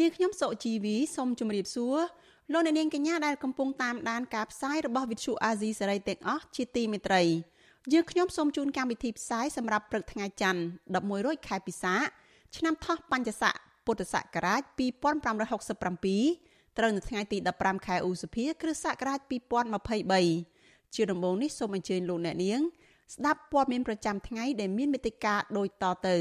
នាងខ្ញុំសុជីវីសូមជម្រាបសួរលោកអ្នកនាងកញ្ញាដែលកំពុងតាមដានការផ្សាយរបស់ Vithu Azisari ទាំងអស់ជាទីមេត្រីយើងខ្ញុំសូមជូនកម្មវិធីផ្សាយសម្រាប់ព្រឹកថ្ងៃច័ន្ទ11រោចខែពិសាឆ្នាំថោះបัญចស័កពុទ្ធសករាជ2567ត្រូវនៅថ្ងៃទី15ខែឧសភា គ្រិស្តសករាជ2023ជាដំបូងនេះសូមអញ្ជើញលោកអ្នកនាង ស្ដាប់ព័ត៌មានប្រចាំថ្ងៃដែលមានមេត្តាដូចតទៅ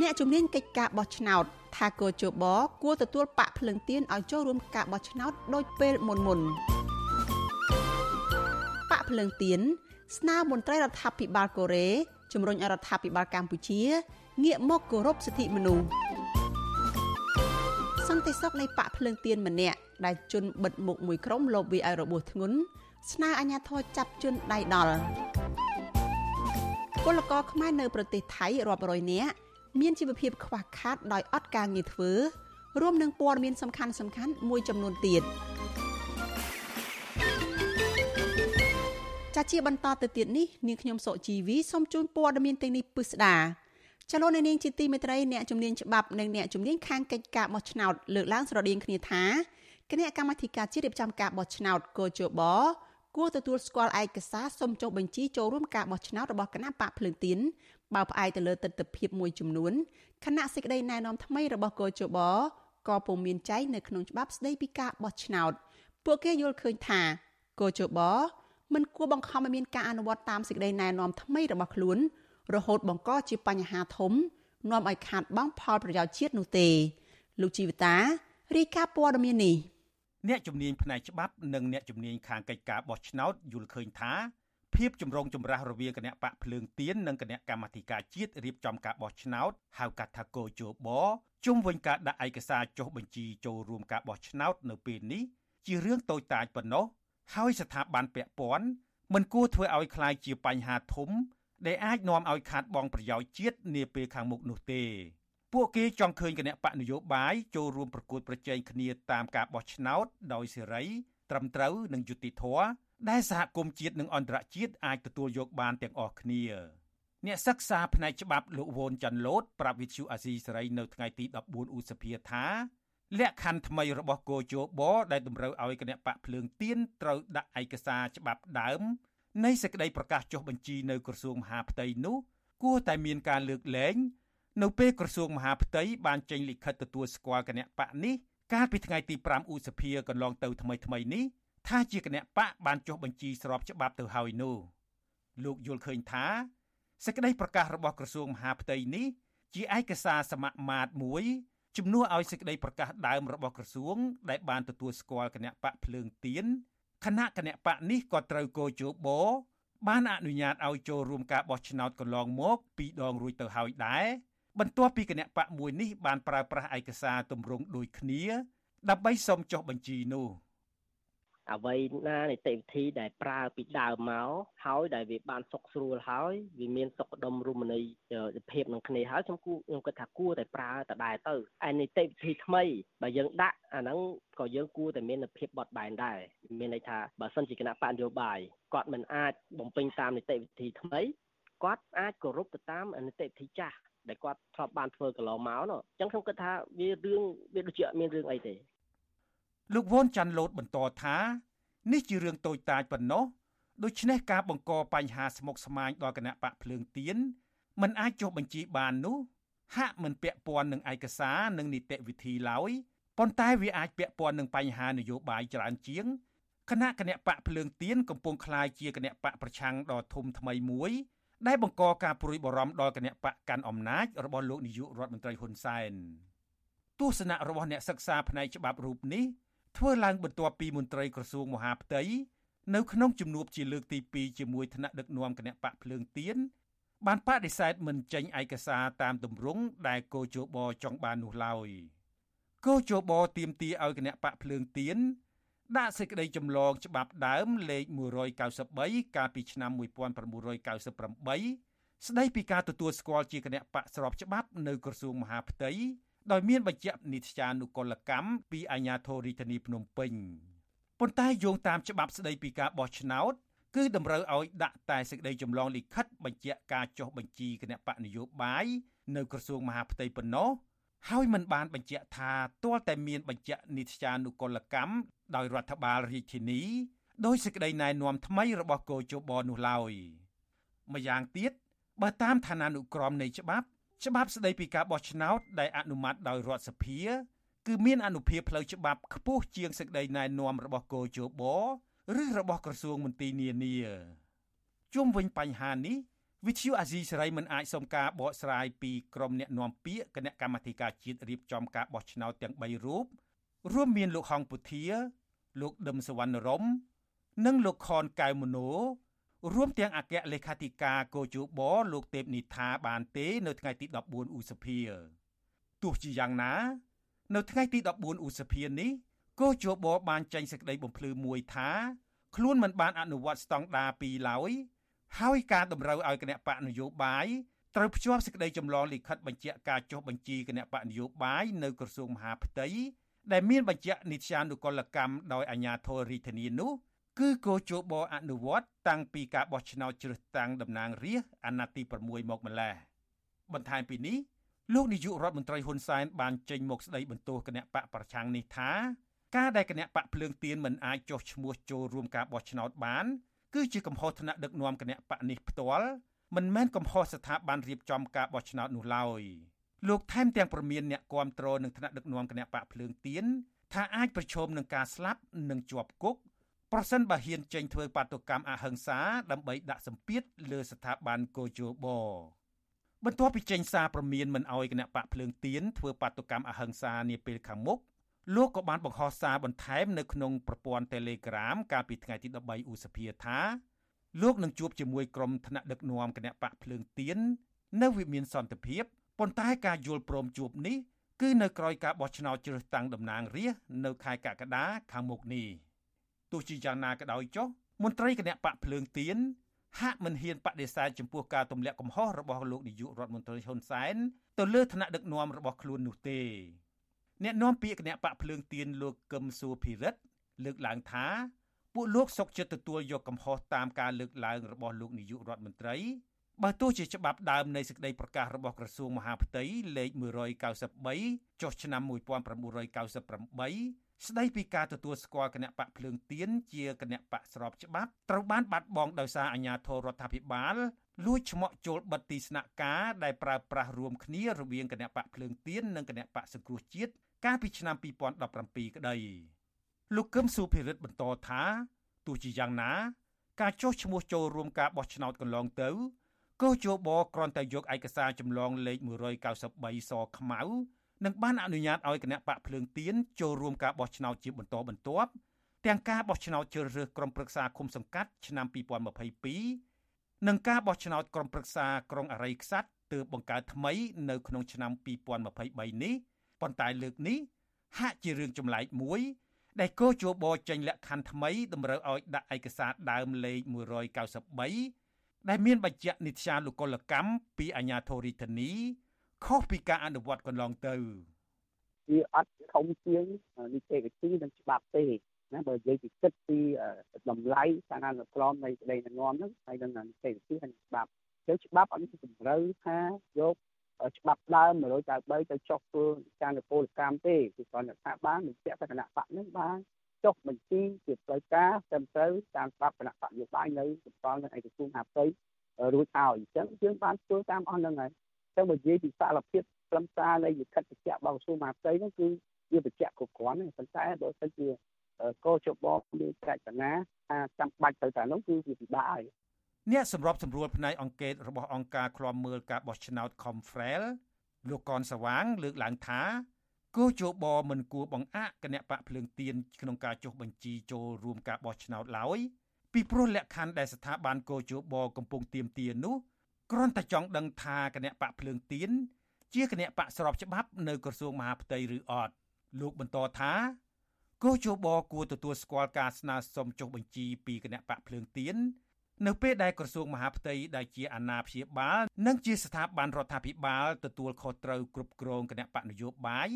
អ្នកជំនាញកិច្ចការបោះឆ្នោតថាកោជបគួរទទួលបាក់ភ្លឹងទៀនឲ្យចូលរួមការបោះឆ្នោតដូចពេលមុនមុនបាក់ភ្លឹងទៀនស្នើមន្ត្រីរដ្ឋាភិបាលកូរ៉េជំរុញឲ្យរដ្ឋាភិបាលកម្ពុជាងាកមកគោរពសិទ្ធិមនុស្សសន្តិសុខនៃបាក់ភ្លើងទៀនម្នាក់ដែលជន់បិទមុខមួយក្រុមលបវាឲ្យរបួសធ្ងន់ស្នើអាជ្ញាធរចាប់ជនដៃដល់ពលករខ្មែរនៅប្រទេសថៃរាប់រយនាក់ មានជីវភាពខ្វះខាតដោយអត់ការងារធ្វើរួមនឹងព័ត៌មានសំខាន់សំខាន់មួយចំនួនទៀតចាជាបន្តទៅទៀតនេះនាងខ្ញុំសុជីវីសូមជូនព័ត៌មានទាំងនេះពិស្ដាចលនានាងជាទីមេត្រីអ្នកជំនាញច្បាប់និងអ្នកជំនាញខាងកិច្ចការបោះឆ្នោតលើកឡើងស្រដៀងគ្នាថាគណៈកម្មាធិការជាតិរៀបចំការបោះឆ្នោតកោជបគួរទទួលស្គាល់ឯកសារសុំចុះបញ្ជីចូលរួមការបោះឆ្នោតរបស់គណៈបកភ្លើងទៀន បើផ្អែកទៅលើទស្សនវិជ្ជាមួយចំនួនគណៈសេចក្តីណែនាំថ្មីរបស់កោជបក៏ពុំមានចែងនៅក្នុងច្បាប់ស្តីពីការបោះឆ្នោតពួកគេយល់ឃើញថាកោជបមិនគួរបង្ខំឲ្យមានការអនុវត្តតាមសេចក្តីណែនាំថ្មីរបស់ខ្លួន រហូតបង្កជាបញ្ហាធំនាំឲ្យខាតបង់ផលប្រយោជន៍ជាតិនោះទេលោកជីវតារាយការណ៍ព័ត៌មាននេះអ្នកជំនាញផ្នែកច្បាប់និងអ្នកជំនាញខាងកិច្ចការបោះឆ្នោតយល់ឃើញថា ភាពចម្រូងចម្រាសរវាងគណៈបកភ្លើងទៀននិងគណៈកម្មាធិការជាតិរៀបចំការបោះឆ្នោតហៅកាត់ថាកោជបជុំវិញការដាក់ឯកសារចុះបញ្ជីចូលរួមការបោះឆ្នោតនៅពេលនេះជារឿងតូចតាចប៉ុណ្ណោះហើយស្ថាប័នពាក់ព័ន្ធមិនគួរធ្វើឲ្យคล้ายជាបញ្ហាធំដែលអាចនាំឲ្យខាតបង់ប្រយោជន៍ជាតិនាពេលខាងមុខនោះទេ ពួកគេចង់ឃើញគណៈបកនយោបាយចូលរួមប្រកួតប្រជែងគ្នាតាមការបោះឆ្នោតដោយសេរី ត្រឹមត្រូវនិងយុត្តិធម៌ ដែលសហគមន៍ជាតិនិងអន្តរជាតិអាចទទួលយកបានទាំងអស់គ្នាអ្នកសិក្សាផ្នែកច្បាប់លោកវ៉ុនចាន់ឡូតប្រាប់វិទ្យុអាស៊ីសេរីនៅថ្ងៃទី14ឧសភាថាលក្ខខណ្ឌថ្មីរបស់គោជបដែលតម្រូវឲ្យគណៈបកភ្លើងទៀនត្រូវដាក់ឯកសារច្បាប់ដើមនៃសេចក្តីប្រកាសចុះបញ្ជីនៅក្រសួងមហាផ្ទៃនោះ គួរតែមានការលើកលែងនៅពេលក្រសួងមហាផ្ទៃបានចេញលិខិតទទួលស្គាល់គណៈបកនេះកាលពីថ្ងៃទី5ឧសភាកន្លងទៅថ្មីថ្មីនេះ ថាជាគណៈបកបានចុះបញ្ជីស្របច្បាប់ទៅហើយនោះលោកយល់ឃើញថាសេចក្តីប្រកាសរបស់ក្រសួងមហាផ្ទៃនេះជាឯកសារសមមាត្រមួយជំនួសឲ្យសេចក្តីប្រកាសដើមរបស់ក្រសួង ដែលបានទទួលស្គាល់គណៈបកភ្លើងទៀនគណៈគណៈបកនេះក៏ត្រូវកោជបបានអនុញ្ញាតឲ្យចូលរួមការបោះឆ្នោតកន្លងមកពីរដងរួចទៅហើយដែរបន្ទាប់ពីគណៈបកមួយនេះបានប្រើប្រាស់ឯកសារទម្រង់ដូចគ្នា ដើម្បីសុំចុះបញ្ជីនោះ។ អ្វីណានីតិវិធីដែលប្រើពីដើមមកហើយដែលវាបានសុខស្រួលហើយវាមានសុខដុមរមណីភាពនឹងគ្នាហើយខ្ញុំគូខ្ញុំគិតថាគួរតែប្រើតដែរទៅឯនីតិវិធីថ្មីបើយើងដាក់អាហ្នឹងក៏យើងគួរតែមានភាពបត់បែនដែរមានន័យថាបើសិនជាគណៈបញ្ញោបាយគាត់មិនអាចបំពេញតាមនីតិវិធីថ្មីគាត់អាចគោរពទៅតាមនីតិវិធីចាស់ដែលគាត់ធ្លាប់បានធ្វើកន្លងមកនោះអញ្ចឹងខ្ញុំគិតថាវារឿងវាដូចជាអត់មានរឿងអីទេ លោកវ៉ុនចាន់ឡូតបន្តថានេះជារឿងតូចតាចប៉ុណ្ណោះដូច្នេះការបង្កបញ្ហាស្មុគស្មាញដល់គណៈបកភ្លើងទៀនมันអាចចុះបញ្ជីបាននោះហាក់មិនពាក់ព័ន្ធនឹងឯកសារនិងនីតិវិធីឡើយប៉ុន្តែវាអាចពាក់ព័ន្ធនឹងបញ្ហានយោបាយច្រើនជាងគណៈគណៈបកភ្លើងទៀនកំពុងคลายជាគណៈបកប្រឆាំងដ៏ធំថ្មីមួយដែលបង្កការព្រួយបារម្ភដល់គណៈបកកាន់អំណាចរបស់លោកនាយករដ្ឋមន្ត្រីហ៊ុនសែនទស្សនៈរបស់អ្នកសិក្សាផ្នែកច្បាប់រូបនេះ ធ្វើឡើងបន្ទាប់ពីមន្ត្រីក្រសួងមហាផ្ទៃនៅក្នុងជំនួបជាលើកទី2ជាមួយថ្នាក់ដឹកនាំគណៈបកភ្លើងទៀនបានបដិសេធមិនចេញឯកសារតាមទម្រង់ដែលកោជបចង់បាននោះឡើយកោជបទៀមទីឲ្យគណៈបកភ្លើងទៀនដាក់សេចក្តីចម្លងច្បាប់ដើមលេខ193កាលពីឆ្នាំ1998ស្តីពីការទទួលស្គាល់ជាគណៈបកស្របច្បាប់នៅក្រសួងមហាផ្ទៃ ដោយមានបញ្ជាក់នីតិចានុកលកម្មពីអាជ្ញាធររាជធានីភ្នំពេញប៉ុន្តែយោងតាមច្បាប់ស្តីពីការបោះឆ្នោតគឺតម្រូវឲ្យដាក់តែសេចក្តីចម្លងលិខិតបញ្ជាក់ការចុះបញ្ជីគណៈបកនយោបាយនៅក្រសួងមហាផ្ទៃប៉ុណ្ណោះហើយមិនបានបញ្ជាក់ថាទាល់តែមានបញ្ជាក់នីតិចានុកលកម្មដោយរដ្ឋបាលរាជធានីដោយសេចក្តីណែនាំថ្មីរបស់កោជបនោះឡើយម្យ៉ាងទៀតបើតាមឋានានុក្រមនៃច្បាប់ ច្បាប់ស្តីពីការបោះឆ្នោតដែលអនុម័តដោយរដ្ឋសភា គឺមានអនុភាពផ្លូវច្បាប់ខ្ពស់ជាងសេចក្តីណែនាំរបស់កោជបឬរបស់ក្រសួងមន្ទីរនានាជុំវិញបញ្ហានេះវិទ្យុអាស៊ីសេរីមិនអាចសុំការបកស្រាយពីក្រុមអ្នកណែនាំពាក្យគណៈកម្មាធិការជាតិរៀបចំការបោះឆ្នោតទាំង3រូបរួមមានលោកហងពុធា លោកដឹមសវណ្ណរម និងលោកខនកៅមនោ រួមទាំងអគ្គលេខាធិការកោជបលោកទេពនិថាបានទេ នៅថ្ងៃទី14ឧសភាទោះជាយ៉ាងណា នៅថ្ងៃទី14ឧសភានេះកោជបបានចេញសេចក្តីបំភ្លឺមួយថាខ្លួនមិនបានអនុវត្តស្តង់ដារ2ឡើយហើយការតម្រូវឲ្យគណៈបកនយោបាយត្រូវភ្ជាប់សេចក្តីចម្លងលិខិតបញ្ជាក់ការចុះបញ្ជីគណៈបកនយោបាយនៅក្រសួងមហាផ្ទៃដែលមានបញ្ជាក់នីតិានុកលកម្មដោយអាជ្ញាធររាជធានីនោះ គឺគោជបអនុវត្តតាំងពីការបោះឆ្នោតជ្រើសតាំងតំណាងរាស្ត្រអាណត្តិទី6មកម្លេះបន្ថែមពីនេះលោកនាយករដ្ឋមន្ត្រីហ៊ុនសែនបានចេញមកស្ដីបន្ទោសគណៈបកប្រឆាំងនេះថាការដែលគណៈបកភ្លើងទៀនមិនអាចចុះឈ្មោះចូលរួមការបោះឆ្នោតបាន គឺជាកំហុសថ្នាក់ដឹកនាំគណៈបកនេះផ្ទាល់មិនមែនកំហុសស្ថាប័នរៀបចំការបោះឆ្នោតនោះឡើយលោកថែមទាំងប្រមានអ្នកគាំទ្រនឹងថ្នាក់ដឹកនាំគណៈបកភ្លើងទៀនថាអាចប្រឈមនឹងការស្លាប់និងជាប់គុក ប្រសិនបើហ៊ានចេញធ្វើបាតុកម្មអហិង្សាដើម្បីដាក់សម្ពាធលើស្ថាប័នកោជបបន្ទាប់ពីចេញសារព្រមានមិនអោយគណៈបកភ្លើងទៀនធ្វើបាតុកម្មអហិង្សានាពេលខាងមុខលោកក៏បានបង្ហោះសារបន្ថែមនៅក្នុងប្រព័ន្ធ Telegram កាលពីថ្ងៃទី13ឧសភាថាលោកនឹងជួបជាមួយក្រុមថ្នាក់ដឹកនាំគណៈបកភ្លើងទៀននៅវិមានសន្តិភាពប៉ុន្តែការយល់ព្រមជួបនេះគឺនៅក្រោយការបោះឆ្នោតជ្រើសតាំងតំណាងរាស្ត្រនៅខែកក្កដាខាងមុខនេះ ទោះជាយ៉ាងណាក៏ដោយចុះមន្ត្រីគណៈបកភ្លើងទៀនហាក់មិនហ៊ានបដិសេធចំពោះការទម្លាក់កំហុសរបស់លោកនាយករដ្ឋមន្ត្រីហ៊ុនសែនទៅលើឋានៈដឹកនាំរបស់ខ្លួននោះទេអ្នកនាំពាក្យគណៈបកភ្លើងទៀនលោកកឹមសួភិរិទ្ធលើកឡើងថាពួកលោកសុកចិត្តទទួលយកកំហុសតាមការលើកឡើងរបស់លោកនាយករដ្ឋមន្ត្រីបើទោះជាច្បាប់ដើមនៃសេចក្តីប្រកាសរបស់ក្រសួងមហាផ្ទៃលេខ193ចុះឆ្នាំ1998 ស្ដីពីការទទួលស្គាល់គណៈបកភ្លើងទៀនជាគណៈបកស្របច្បាប់ត្រូវបានបាត់បង់ដោយសារអាជ្ញាធររដ្ឋាភិបាលលួចឆ្មក់ចូលបិទទីស្នាក់ការដែលប្រើប្រាស់រួមគ្នារវាងគណៈបកភ្លើងទៀននិងគណៈបកសង្គ្រោះជាតិកាលពីឆ្នាំ2017ក្តីលោកកឹមសុភិរិទ្ធបន្តថាទោះជាយ៉ាងណា ការចុះឈ្មោះចូលរួមការបោះឆ្នោតកន្លងទៅកោជបគ្រាន់តែយកឯកសារចម្លងលេខ193សខ្មៅ និងបានអនុញ្ញាតឲ្យគណៈបកភ្លើងទៀនចូលរួមការបោះឆ្នោតជាបន្តបន្ទាប់ទាំងការបោះឆ្នោតជ្រើសរើសក្រុមប្រឹក្សាគុំសង្កាត់ឆ្នាំ2022និងការបោះឆ្នោតក្រុមប្រឹក្សាក្រុងអរិយខ្សាត់ទើបបង្កើតថ្មីនៅក្នុងឆ្នាំ2023នេះប៉ុន្តែលើកនេះហាក់ជារឿងចម្លែកមួយដែលកោជបចេញលក្ខខណ្ឌថ្មីតម្រូវឲ្យដាក់ឯកសារដើមលេខ193ដែលមានបញ្ជាក់និត្យាលុកលកម្មពីអាជ្ញាធររាជធានី ខុសពីការអនុវត្តកន្លងទៅវាអត់ធំជាងនីតិវិធីនិងច្បាប់ទេណាបើនិយាយពីគិតពីតម្លៃសារអនុក្រមនៃក្តីណែនាំហ្នឹងហើយនឹងនីតិវិធីហើយច្បាប់ទៅច្បាប់អត់មានតម្រូវថាយកច្បាប់ដើម193ទៅចុះធ្វើការនគរកម្មទេគឺគ្រាន់តែថាបានបញ្ជាក់ថាគណៈបកនឹងបានចុះបញ្ជីជាផ្លូវការត្រឹមត្រូវតាមច្បាប់គណៈបកយោបាយនៅសម្គាល់នៅឯក្រសួងហាផ្ទៃរួចហើយអញ្ចឹងយើងបានធ្វើតាមអស់ហ្នឹងហើយ ចឹងបើនិយាយពីសារភាពខ្លឹមសារនៃលិខិតបញ្ជាក់របស់ក្រសួងមហាផ្ទៃហ្នឹងគឺវាបញ្ជាក់គ្រប់គ្រាន់ទេប៉ុន្តែបើសិនជាកោជបមានក្រចនាថាចាំបាច់ទៅតែនោះគឺវាពិបាកហើយអ្នកសម្របសម្រួលផ្នែកអង្គការរបស់អង្គការឃ្លាំមើលការបោះឆ្នោត Confrel លោកកនសវាង លើកឡើងថាគូជបមិនគួរបង្អាក់គណៈបកភ្លើងទៀនក្នុងការចុះបញ្ជីចូលរួមការបោះឆ្នោតឡើយពីព្រោះលក្ខខណ្ឌដែលស្ថាប័នកោជបកំពុងទៀមទានោះ គ្រាន់តែចង់ដឹងថាគណៈបកភ្លើងទៀនជាគណៈបកស្របច្បាប់នៅក្រសួងមហាផ្ទៃឬអត់លោកបន្តថាកោជបគួរទទួលស្គាល់ការស្នើសុំចុះបញ្ជីពីគណៈបកភ្លើងទៀននៅពេលដែលក្រសួងមហាផ្ទៃដែលជាអាណាព្យាបាលនិងជាស្ថាប័នរដ្ឋាភិបាលទទួលខុសត្រូវគ្រប់គ្រងគណៈបកនយោបាយ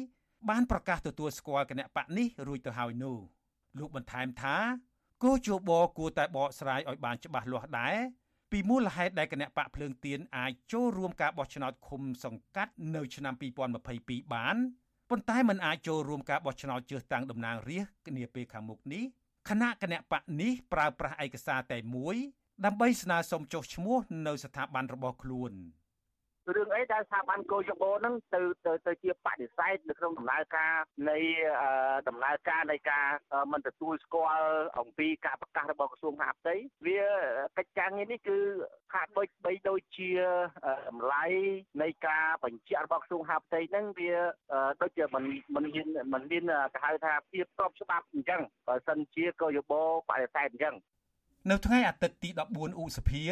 បានប្រកាសទទួលស្គាល់គណៈបកនេះរួចទៅហើយនោះលោកបន្ថែមថាគោជបគួរតែបកស្រាយឲ្យបានច្បាស់លាស់ដែរ ពីមូលហេតុដែលគណៈបកភ្លើងទៀនអាចចូលរួមការបោះឆ្នោតឃុំសង្កាត់នៅឆ្នាំ2022បានប៉ុន្តែมันអាចចូលរួមការបោះឆ្នោតជ្រើសតាំងតំណាងរាស្ត្រនាពេលខាងមុខនេះគណៈគណៈបកនេះប្រើប្រាស់ឯកសារតែមួយដើម្បីស្នើសុំចុះឈ្មោះនៅស្ថាប័នរបស់ខ្លួន។ រឿងអីដែលស្ថាប័នកោយបោហ្នឹងទៅទៅទៅជាបដិសេធនៅក្នុងដំណើរការនៃដំណើរការនៃការមិនទទួលស្គាល់អំពីការប្រកាសរបស់ក្រសួងមហាផ្ទៃវាកិច្ចការងារនេះគឺហាក់ដូចបីដូចជាតម្លៃនៃការបញ្ជាក់របស់ក្រសួងមហាផ្ទៃហ្នឹងវាដូចជាមិនមិនមានមិនមានគេហៅថាភាពស្របច្បាប់អញ្ចឹងបើសិនជាកោយបោបដិសេធអញ្ចឹងនៅថ្ងៃអាទិត្យទី14ឧសភា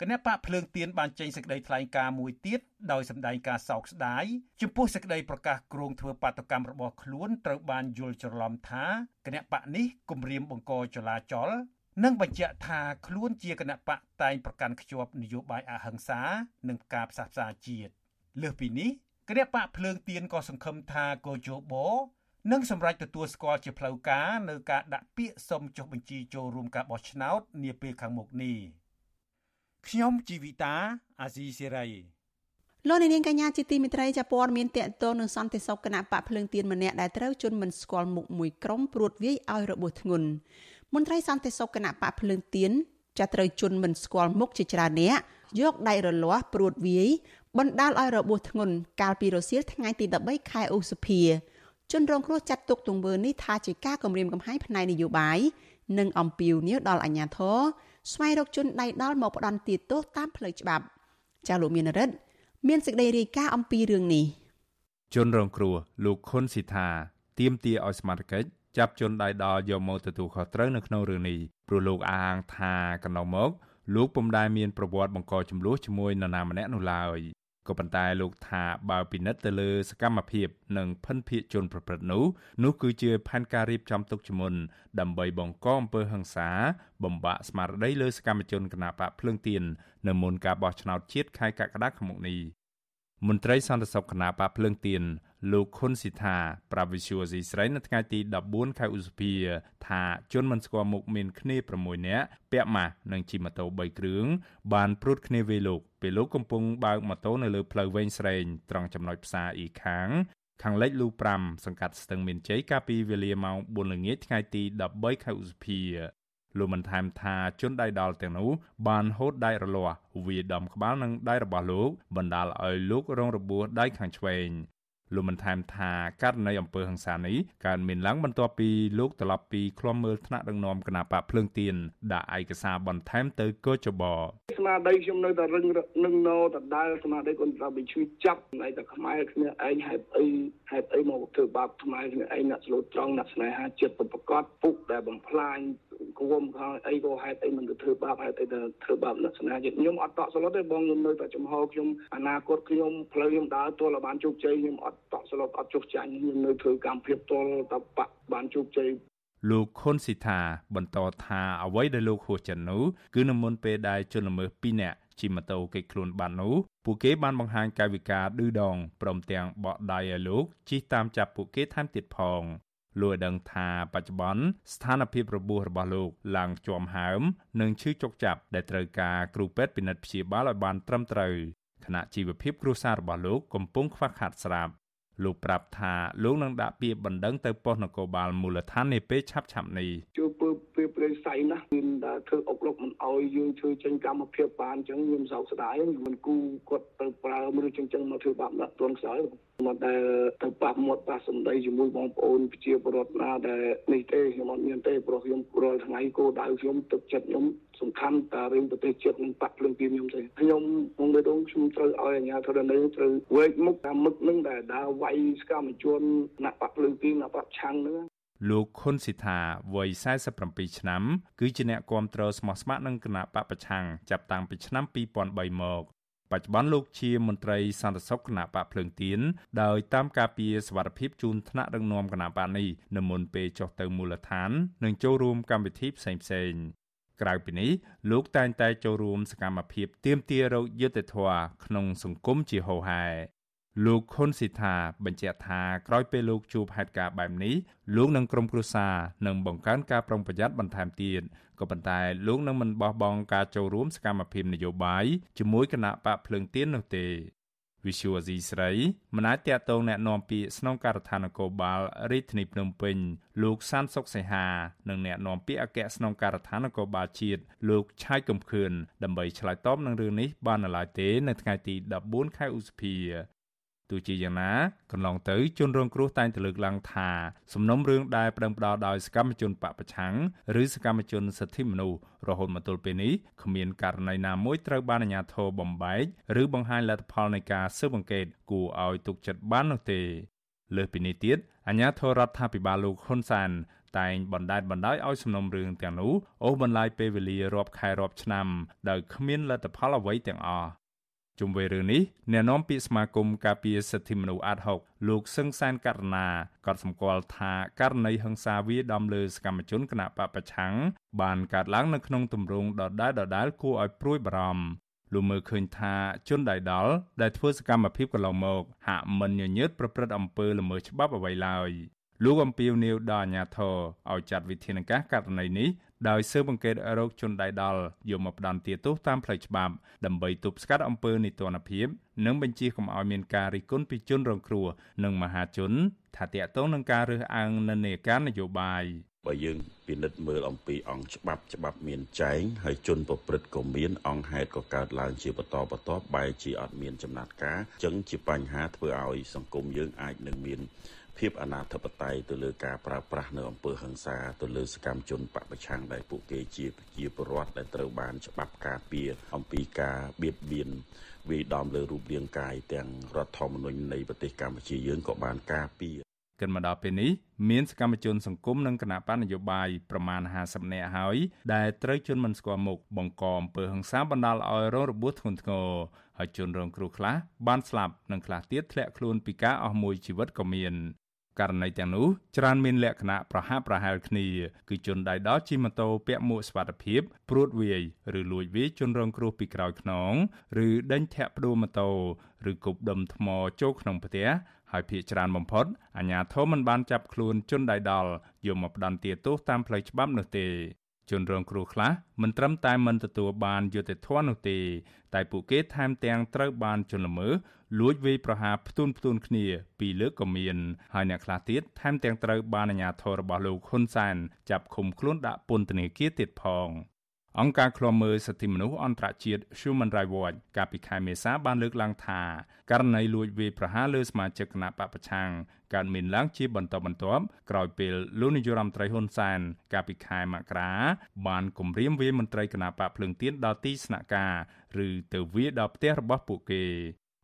គណៈបកភ្លើងទៀនបានចេញសេចក្តីថ្លែងការណ៍មួយទៀតដោយសម្ដែងការសោកស្ដាយចំពោះសេចក្តីប្រកាសគ្រោងធ្វើបាតកម្មរបស់ខ្លួនត្រូវបានយល់ច្រឡំថាគណៈបកនេះគម្រាមបង្កចលាចលនិងបញ្ជាក់ថាខ្លួនជាគណៈបកតែងប្រកាន់ខ្ជាប់នយោបាយអហិង្សា និងការផ្សះផ្សាជាតិលើសពីនេះគណៈបកភ្លើងទៀនក៏សង្ឃឹមថាកោជបនឹងសម្រេចទទួលស្គាល់ជាផ្លូវការនៅការដាក់ពាក្យសុំចុះបញ្ជីចូលរួមការបោះឆ្នោតនាពេលខាងមុខនេះ។ ខ្ញុំជីវិតាអាស៊ីសេរីលោកនាងកញ្ញាជាទីមិត្តរីចាព័ត៌មានតកតងនឹងសន្តិសុខគណៈបកភ្លើងទៀនម្នាក់ដែលត្រូវជន់មិនស្គាល់មុខមួយក្រុមព្រួតវាយឲ្យរបួសធ្ងន់មន្ត្រីសន្តិសុខគណៈបកភ្លើងទៀនចាត្រូវជន់មិនស្គាល់មុខជាច្រើនអ្នកយកដៃរលាស់ព្រួតវាយបណ្ដាលឲ្យរបួសធ្ងន់កាលពីរសៀលថ្ងៃទី13ខែឧសភាជនរងគ្រោះចាត់ទុកទង្វើនេះថាជាការគំរាមកំហែងផ្នែកនយោបាយនិងអំពាវនាវដល់អាជ្ញាធរ ស្វែងរកជនដៃដល់មកផ្ដន់ទាទោសតាមផ្លូវច្បាប់ចាលោកមានរិទ្ធមានសេចក្តីរាយការណ៍អំពីរឿងនេះជនរងគ្រោះលោកខុនស៊ីថាទៀមទាឲ្យស្មារតីចាប់ជនដៃដល់យកមកទទួលខុសត្រូវនៅក្នុងរឿងនេះព្រោះលោកអាងថាកន្លងមកលោកពុំដែលមានប្រវត្តិបង្កចំនួនជាមួយនរណាម្នាក់នោះឡើយ ក៏ប៉ុន្តែលោកថាបើពិនិត្យទៅលើសកម្មភាពនិងភិនភាកជនប្រព្រឹត្តនោះនោះគឺជាផែនការរៀបចំទុកជាមុនដើម្បីបង្កអំពើហិង្សា បំបាក់ស្មារតីលើសកម្មជនគណបកភ្លើងទៀននៅមុនការបោះឆ្នោតជាតិខែកក្កដាឆ្នាំនេះ មន្ត្រីសន្តិសុខគណបកភ្លើងទៀនលោកខុនស៊ីថាប្រាវិសុយស៊ីស្រីនៅថ្ងៃទី14ខែឧសភាថាជនមិនស្គាល់មុខមានគ្នា6នាក់ពាក់ម៉ាស់និងជិះម៉ូតូ3គ្រឿងបានព្រួតគ្នាវាយលោកពេលលោកកំពុងបើកម៉ូតូនៅលើផ្លូវវែងស្រេងត្រង់ចំណុចផ្សារអ៊ីខាងខាងលិចលូ5សង្កាត់ស្ទឹងមានជ័យកាលពីវេលាម៉ោង4ល្ងាចថ្ងៃទី13ខែឧសភា លោកបានថែមថាជនដៃដល់ទាំងនោះបានហូតដៃរលាស់វាដំក្បាលនឹងដៃរបស់លោកបណ្ដាលឲ្យលោករងរបួសដៃខាងឆ្វេង លោកបានថែមថាករណីអំពើហិង្សានេះកើតមានឡើងបន្ទាប់ពីលោកត្រឡប់ពីឃ្លាំមើលថ្នាក់ដឹកនាំគណៈបកភ្លើងទៀនដាក់ឯកសារបន្ថែមទៅកោចបស្មារតីខ្ញុំនៅតែរឹងនឹងណោដដែលស្មារតីគាត់ថាវាជួយចាប់ណៃតែខ្មែរគ្នាឯងហេតុអីហេតុអីមកធ្វើបាបខ្មែរគ្នាឯងអ្នកស្លូតត្រង់អ្នកស្នេហាចិត្តប្រកបពុកដែលបំផ្លាញគួមខោអីក៏ហេតុអីមិនទៅធ្វើបាបហេតុអីទៅធ្វើបាបអ្នកស្នេហាចិត្តខ្ញុំអត់តក់ស្លុតទេបងខ្ញុំនៅតែចំហខ្ញុំអនាគតខ្ញុំផ្លូវខ្ញុំដើរទល់ឲ្យបានជោគជ័យខ្ញុំអត់តក់ស្លុតអត់ចុះចាញ់ខ្ញុំនៅធ្វើកម្មភាពទល់តបៈបានជោគជ័យលោកខុនស៊ីថាបន្តថាអ្វីដែលលោកហួសចិននោះគឺនៅមុនពេលដែលជនល្មើស2នាក់ជិះម៉ូតូគេចខ្លួនបាននោះពួកគេបានបង្ហាញកាយវិការឌឺដងព្រមទាំងបកដៃឲ្យលោកជិះតាមចាប់ពួកគេថែមទៀតផងលោកឲ្យដឹងថាបច្ចុប្បន្នស្ថានភាពរបួសរបស់លោកឡើងជាំហើមនិងឈឺចុកចាប់ដែលត្រូវការគ្រូពេទ្យពិនិត្យព្យាបាលឲ្យបានត្រឹមត្រូវខណៈជីវភាពគ្រួសាររបស់លោកកំពុងខ្វះខាតស្រាប់ លោកប្រាប់ថាលោកនឹងដាក់ពាក្យបណ្ដឹងទៅប៉ុស្តិ៍នគរបាលមូលដ្ឋាននាពេលឆាប់ៗនេះជួពើពេលព្រៃសៃណាស់មានតែធ្វើអុកលុកមិនអោយយើងធ្វើចេញកម្មភាពបានអញ្ចឹងខ្ញុំសោកស្ដាយមិនគូគាត់ទៅប្រើមនុស្សចឹងចឹងមកធ្វើបាបដាក់ទន់ខ្សោយមកដែលទៅប៉ះមាត់ប៉ះសម្ដីជាមួយបងប្អូនប្រជាពលរដ្ឋណាដែលនេះទេខ្ញុំអត់មានទេព្រោះខ្ញុំរាល់ថ្ងៃគោលដៅខ្ញុំទឹកចិត្តខ្ញុំសំខាន់តារឿងប្រទេសជាតិនិងបាក់ភ្លើងពីខ្ញុំទេខ្ញុំក្នុងបេះដូងខ្ញុំត្រូវឲ្យអាជ្ញាធរនៅត្រូវវែកមុខតាមមុខនឹងដែលដើរវាយសកម្មជនអ្នកបាក់ភ្លើងពីអ្នកបាក់ឆាំងនឹងលោកខុនស៊ីថាវ័យ47ឆ្នាំ គឺជាអ្នកគាំទ្រស្មោះស្ម័គ្រនឹងគណៈបពប្រឆាំងចាប់តាំងពីឆ្នាំ2003មកបច្ចុប្បន្នលោកជាមន្ត្រីសន្តិសុខគណៈបកភ្លើងទៀនដោយតាមការពីសវត្ថភាពជូនថ្នាក់ដឹកនាំគណៈបកនេះនៅមុនពេលចុះទៅមូលដ្ឋាន និងចូលរួមកម្មវិធីផ្សេងៗ ក្រៅពីនេះលោកតែងតែចូលរួមសកម្មភាពទាមទាររោគយុត្តិធម៌ក្នុងសង្គមជាហូរហែលោកខុនស៊ីថាបញ្ជាក់ថាក្រោយពេលលោកជួបហេតុការណ៍បែបនេះលោកនិងក្រុមគ្រួសារនឹងបង្កើនការប្រុងប្រយ័ត្នបន្ថែមទៀតក៏ប៉ុន្តែលោកនឹងមិនបោះបង់ការចូលរួមសកម្មភាពនយោបាយជាមួយគណៈបកភ្លើងទៀននោះទេ វិសុវអាស៊ីស្រីមិនអាចតាក់ទងแนะនាំពាក្យស្នងការដ្ឋាននគរបាលរាជធានីភ្នំពេញលោកសានសុកសីហានិងแนะនាំពាក្យអគ្គស្នងការដ្ឋាននគរបាលជាតិលោកឆៃកំខឿនដើម្បីឆ្លើយតបនឹងរឿងនេះបាននៅឡើយទេនៅថ្ងៃទី14ខែឧសភា ទោះជាយ៉ាងណាកន្លងទៅជនរងគ្រោះតែងតែលើកឡើងថាសំណុំរឿងដែលប្តឹងផ្តល់ដោយសកម្មជនបពប្រឆាំងឬសកម្មជនសិទ្ធិមនុស្សរហូតមកទល់ពេលនេះគ្មានករណីណាមួយត្រូវបានអាជ្ញាធរបំបែកឬបង្ហាញលទ្ធផលនៃការស៊ើបអង្កេតគួរឲ្យទុកចិត្តបាននោះទេលើសពីនេះទៀតអាជ្ញាធររដ្ឋាភិបាលលោកហ៊ុនសានតែងបណ្ដេតបណ្ដោយឲ្យសំណុំរឿងទាំងនោះអូសបន្លាយពេលវេលារាប់ខែរាប់ឆ្នាំដោយគ្មានលទ្ធផលអ្វីទាំងអស់ ជុំវិញរឿងនេះអ្នកនាំពាក្យសមាគមការពារសិទ្ធិមនុស្សអាត6លោកសឹងសានករណាក៏សម្គាល់ថាករណីហិង្សាវាដំលើសកម្មជនគណៈបពប្រឆាំងបានកើតឡើងនៅក្នុងទម្រង់ដដែលដដែលគួរឲ្យព្រួយបារម្ភលោកមើលឃើញថាជនដៃដល់ដែលធ្វើសកម្មភាពកន្លងមកហាក់មិនញញើតប្រព្រឹត្តអំពើល្មើសច្បាប់អ្វីឡើយលោកអំពីវនីវដល់អាជ្ញាធរឲ្យចាត់វិធានការករណីនេះ ដោយស៊ើបអង្កេតរោគជនដៃដល់យកមកផ្ដន្ទាទោសតាមផ្លូវច្បាប់ដើម្បីទប់ស្កាត់អំពើនីតិរដ្ឋភាពនិងបញ្ជាកុំឲ្យមានការរិះគន់ពីជនរងគ្រោះនិងមហាជន ថាតាក់ទងនឹងការរើសអើងនិន្នាការនយោបាយបើយើងពិនិត្យមើលអំពីអង្គច្បាប់ច្បាប់មានចែងហើយជនប្រព្រឹត្តក៏មានអង្គហេតុក៏កើតឡើងជាបន្តបន្ទាប់បែរជាអត់មានចំណាត់ការអញ្ចឹងជាបញ្ហាធ្វើឲ្យសង្គមយើងអាចនឹងមាន ភាពអនាធិបតេយ្យទៅលើការប្រើប្រាស់នៅអំពើហិង្សាទៅលើសកម្មជនបពប្រឆាំងដែលពួកគេជាប្រជាពលរដ្ឋដែលត្រូវបានច្បាប់ការពារអំពីការបៀតបៀនវាដំលើរូបរាងកាយទាំងរដ្ឋធម្មនុញ្ញនៃប្រទេសកម្ពុជាយើងក៏បានការពារគិនមកដល់ពេលនេះមានសកម្មជនសង្គមនិងគណៈបកនយោបាយប្រមាណ50នាក់ហើយដែលត្រូវជន់មិនស្គាល់មុខបង្កអំពើហិង្សាបណ្ដាលឲ្យរងរបួសធ្ងន់ធ្ងរហើយជនរងគ្រោះខ្លះបានស្លាប់និងខ្លះទៀតធ្លាក់ខ្លួនពីការអស់មួយជីវិតក៏មាន ករណីទាំងនោះច្រើនមានលក្ខណៈប្រហាក់ប្រហែលគ្នាគឺជនដៃដល់ជិះម៉ូតូពាក់មួកសុវត្ថិភាពព្រួតវាយឬលួចវាយជនរងគ្រោះពីក្រោយខ្នងឬដេញធាក់ផ្ដួលម៉ូតូឬគប់ដុំថ្មចូលក្នុងផ្ទះហើយភ ieck ច្រើនបំផុតអាជ្ញាធរមិនបានចាប់ខ្លួនជនដៃដល់យកមកផ្ដន្ទាទោសតាមផ្លូវច្បាប់នោះទេ ជនរងគ្រោះខ្លះមិនត្រឹមតែមិនទទួលបានយុត្តិធម៌នោះទេ តែពួកគេថែមទាំងត្រូវបានជន់ល្មើសលួចវាយប្រហារផ្ទួនផ្ទួនគ្នាពីរលើកក៏មានហើយអ្នកខ្លះទៀតថែមទាំងត្រូវបានអាជ្ញាធររបស់លោកហ៊ុនសែនចាប់ឃុំខ្លួនដាក់ពន្ធនាគារទៀតផងអង្គការឃ្លាំមើលសិទ្ធិមនុស្សអន្តរជាតិ Human Rights Watch កាលពីខែមេសាបានលើកឡើងថាករណីលួចវាយប្រហារលើសមាជិកគណៈបពប្រឆាំង កើតមានឡើងជាបន្តបន្ទាប់ក្រោយពេលលោកនាយរដ្ឋមន្ត្រីហ៊ុនសែនកាលពីខែមករាបានគម្រាមវាយមន្ត្រីគណៈបកភ្លើងទៀនដល់ទីស្នាក់ការឬទៅវាយដល់ផ្ទះរបស់ពួកគេ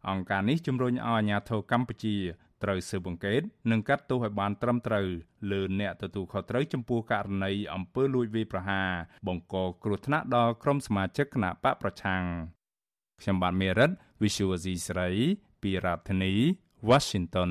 អង្គការនេះជំរុញឲ្យអាជ្ញាធរកម្ពុជាត្រូវស៊ើបអង្កេតនិងកាត់ទោសឲ្យបានត្រឹមត្រូវលើអ្នកទទួលខុសត្រូវចំពោះករណីអំពើលួចវាយប្រហារបង្កគ្រោះថ្នាក់ដល់ក្រុមសមាជិកគណៈបកប្រឆាំងខ្ញុំបាទមេរិត Visual C ស្រីពីរដ្ឋធានី Washington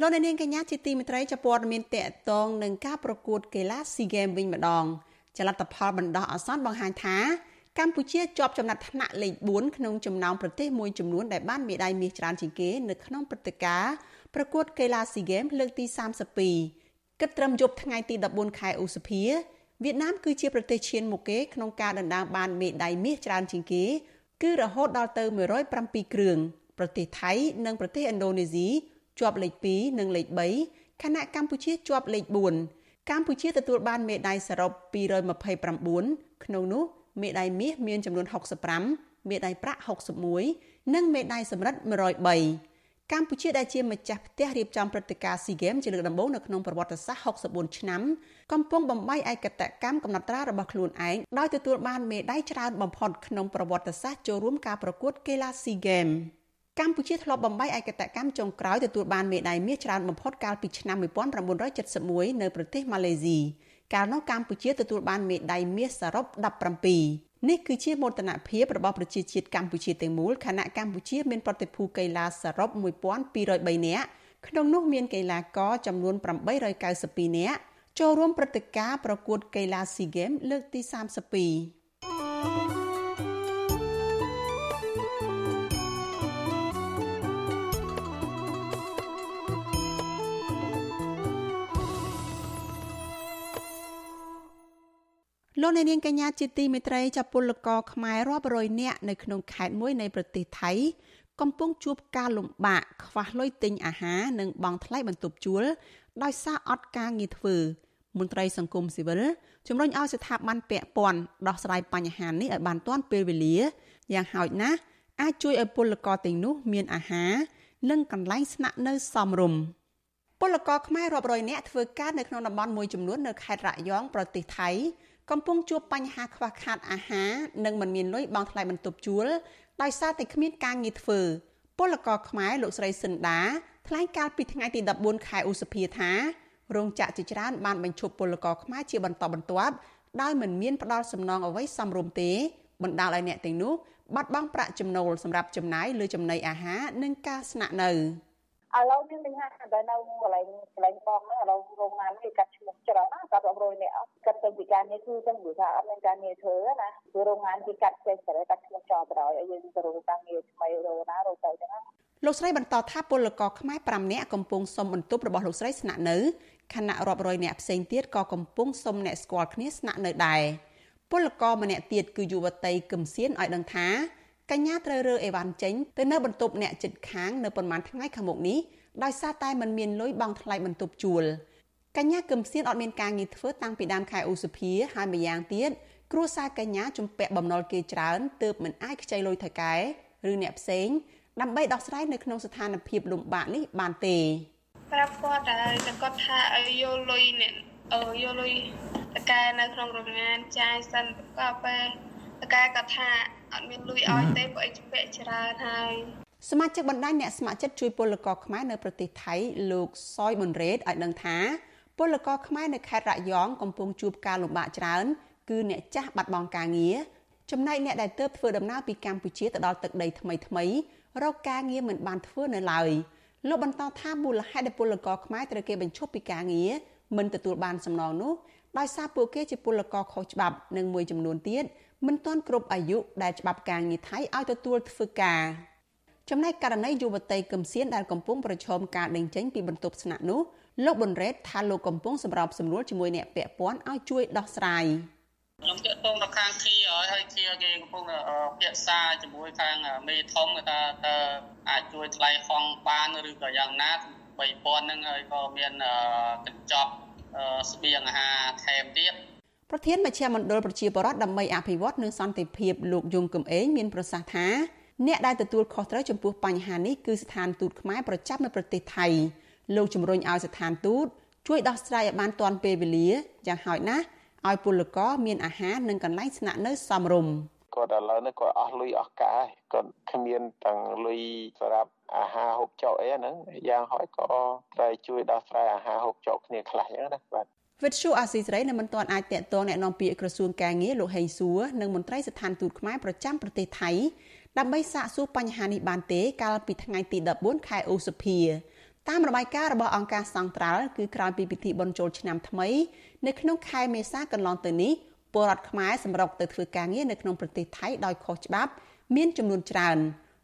លោកអ្នកនាងកញ្ញាជាទីមេត្រីចាប់ព័ត៌មានតកតងនឹងការប្រកួតកីឡា SEA Games វិញម្ដងចលនាផលបណ្ដោះអាសន្នបង្ហាញថាកម្ពុជាជាប់ចំណាត់ថ្នាក់លេខ4ក្នុងចំណោមប្រទេសមួយចំនួនដែលបានមេដាយមាសច្រើនជាងគេនៅក្នុងព្រឹត្តិការណ៍ប្រកួតកីឡា SEA Games លើកទី32គិតត្រឹមយប់ថ្ងៃទី14ខែឧសភាវៀតណាមគឺជាប្រទេសឈានមុខគេក្នុងការដណ្ដើមបានមេដាយមាសច្រើនជាងគេ គឺរហូតដល់ទៅ107គ្រឿងប្រទេសថៃនិងប្រទេសឥណ្ឌូនេស៊ី ជាប់លេខ2និងលេខ3ខណៈកម្ពុជាជាប់លេខ4កម្ពុជាទទួលបានមេដាយសរុប229ក្នុងនោះមេដាយមាសមានចំនួន65មេដាយប្រាក់61និងមេដាយសំរឹទ្ធ103កម្ពុជាដែលជាម្ចាស់ផ្ទះរៀបចំព្រឹត្តិការណ៍ SEA Games ជាលើកដំបូងនៅក្នុងប្រវត្តិសាស្ត្រ64ឆ្នាំកំពុងបំបីឯកតកម្មកំណត់ត្រារបស់ខ្លួនឯងដោយទទួលបានមេដាយច្រើនបំផុតក្នុងប្រវត្តិសាស្ត្រចូលរួមការប្រកួតកីឡា SEA Games កម្ពុជាធ្លាប់បំបីឯកតកម្មចុងក្រោយទទួលបានមេដាយមាសច្រើនបំផុតកាលពីឆ្នាំ1971នៅប្រទេសម៉ាឡេស៊ីកាលនោះកម្ពុជាទទួលបានមេដាយមាសសរុប17នេះគឺជាមោទនភាពរបស់ប្រជាជាតិកម្ពុជាទាំងមូលខណៈកម្ពុជាមានប្រតិភូកីឡាសរុប1203នាក់ក្នុងនោះមានកីឡាករចំនួន892នាក់ចូលរួមព្រឹត្តិការណ៍ប្រកួតកីឡា SEA Games លើកទី32 លោកអ្នកនាងកញ្ញាជាទីមេត្រីចាប់ពលករខ្មែររាប់រយនាក់នៅក្នុងខេត្តមួយនៃប្រទេសថៃកំពុងជួបការលំបាកខ្វះលុយទិញអាហារនិងបង់ថ្លៃបន្ទប់ជួលដោយសារអត់ការងារធ្វើមន្ត្រីសង្គមស៊ីវិលជំរុញឲ្យស្ថាប័នពាក់ព័ន្ធដោះស្រាយបញ្ហានេះឲ្យបានទាន់ពេលវេលាយ៉ាងហោចណាស់អាចជួយឲ្យពលករទាំងនោះមានអាហារនិងកន្លែងស្នាក់នៅសមរម្យពលករខ្មែររាប់រយនាក់ធ្វើការនៅក្នុងតំបន់មួយចំនួននៅខេត្តរយងប្រទេសថៃ កំពុងជួបបញ្ហាខ្វះខាតអាហារនិងមិនមានលុយបង់ថ្លៃបន្ទប់ជួលដោយសារតែគ្មានការងារធ្វើពលករខ្មែរលោកស្រីសិនដាថ្លែងកាលពីថ្ងៃទី14ខែឧសភាថារោងចក្រជាច្រើនបានបញ្ឈប់ពលករខ្មែរជាបន្តបន្ទាប់ដោយមិនមានផ្ដល់សំណងអ្វីសមរម្យទេបណ្ដាលឲ្យអ្នកទាំងនោះបាត់បង់ប្រាក់ចំណូលសម្រាប់ចំណាយលើចំណីអាហារនិងការស្នាក់នៅ។ ឥឡូវនេះមានហាដែលនៅកន្លែងកន្លែងបងហ្នឹងឥឡូវរោងណានគេកាត់ឈ្មោះច្រើនណាកាត់រាប់រយនាក់កាត់ទៅពីការងារធ្វើចឹងព្រោះថាអត់មានការងារធ្វើណាព្រោះរោងណានគេកាត់ចេះតែកាត់ឈ្មោះចោលបណ្ដោយឲ្យយើងទៅរកការងារថ្មីរកណារកទៅចឹងណាលោកស្រីបន្តថាពលករខ្មែរ5នាក់កំពុងសុំបន្ទប់របស់លោកស្រីស្នាក់នៅខណៈរាប់រយនាក់ផ្សេងទៀតក៏កំពុងសុំអ្នកស្គាល់គ្នាស្នាក់នៅដែរពលករម្នាក់ទៀតគឺយុវតីកឹមសៀនឲ្យដឹងថា កញ្ញាត្រូវរើអេវ៉ាន់ចេញទៅនៅបន្ទប់អ្នកចិត្តខាងនៅប្រហែលថ្ងៃខាងមុខនេះដោយសារតែมันមានលុយបង់ថ្លៃបន្ទប់ជួលកញ្ញាកឹមសៀនអត់មានការងារធ្វើតាំងពីដើមខែឧសភាហើយម្យ៉ាងទៀតគ្រួសារកញ្ញាជំពាក់បំណុលគេច្រើនទើបមិនអាចខ្ចីលុយថៅកែឬអ្នកផ្សេងដើម្បីដោះស្រាយនៅក្នុងស្ថានភាពលំបាកនេះបានទេប្រាប់គាត់តែគាត់ថាឲ្យយកលុយអ្នកអឺយកលុយតកែនៅក្នុងរោងងានចាយសិនក៏ពេលតកែគាត់ថា អត់មានលុយឲ្យទេព្រោះអីជំពាក់ច្រើនហើយសមាជិកបណ្ដាញអ្នកស្ម័គ្រចិត្តជួយពលករខ្មែរនៅប្រទេសថៃលោកសយប៊ុនរ៉េតឲ្យដឹងថាពលករខ្មែរនៅខេត្តរយងកំពុងជួបការលំបាកច្រើន គឺអ្នកចាស់បាត់បង់ការងារចំណែកអ្នកដែលទើបធ្វើដំណើរពីកម្ពុជាទៅដល់ទឹកដីថ្មីថ្មីរកការងារមិនបានធ្វើនៅឡើយលោកបន្តថាមូលហេតុដែលពលករខ្មែរត្រូវគេបញ្ឈប់ពីការងារមិនទទួលបានសំណងនោះដោយសារពួកគេជាពលករខុសច្បាប់និងមួយចំនួនទៀត មិនទាន់គ្រប់អាយុដែលច្បាប់ការងារថៃឲ្យទទួលធ្វើការ។ចំណែកករណីយុវតីកឹមសៀនដែលកំពុងប្រឈមការដេញចេញពីបន្ទប់ស្នាក់នោះលោកប៊ុនរ៉េតថាលោកកំពុងសម្របសម្រួលជាមួយអ្នកពាក់ព័ន្ធឲ្យជួយដោះស្រាយខ្ញុំតាក់ទងទៅខាងគីហើយហើយគីគេកំពុងភាសាជាមួយខាងមេធំថាតើអាចជួយថ្លៃហងបានឬក៏យ៉ាងណា3000ហ្នឹងហើយក៏មានកញ្ចប់ស្បៀងអាហារថែមទៀត ប្រធានមជ្ឈមណ្ឌលប្រជាពលរដ្ឋដើម្បីអភិវឌ្ឍនិងសន្តិភាពលោកយងកំឯងមានប្រសាសន៍ថាអ្នកដែលទទួលខុសត្រូវចំពោះបញ្ហានេះគឺស្ថានទូតខ្មែរប្រចាំនៅប្រទេសថៃលោកជំរុញឲ្យស្ថានទូតជួយដោះស្រាយឲ្យបានទាន់ពេលវេលាយ៉ាងហោចណាស់ឲ្យពលករមានអាហារនិងកន្លែងស្នាក់នៅសមរម្យគាត់ឥឡូវនេះគាត់អស់លុយអស់កាយគាត់គ្មានទាំងលុយសម្រាប់អាហារហូបចុកអីហ្នឹងយ៉ាងហោចក៏ត្រូវជួយដោះស្រាយអាហារហូបចុកគ្នាខ្លះអញ្ចឹងណាបាទ វិទ្យុអាស៊ីសេរីនៅមិនទាន់អាចតាក់ទងแนะនាំពាក្យក្រសួងការងារលោកហេងសួរនិងមន្ត្រីស្ថានទូតខ្មែរប្រចាំប្រទេសថៃដើម្បីសាកសួរបញ្ហានេះបានទេកាលពីថ្ងៃទី14ខែឧសភា តាមរបាយការណ៍របស់អង្គការសង្ត្រាល់គឺក្រោយពីពិធីបុណ្យចូលឆ្នាំថ្មីនៅក្នុងខែមេសាកន្លងទៅនេះពលរដ្ឋខ្មែរសម្រុកទៅធ្វើការងារនៅក្នុងប្រទេសថៃដោយខុសច្បាប់មានចំនួនច្រើន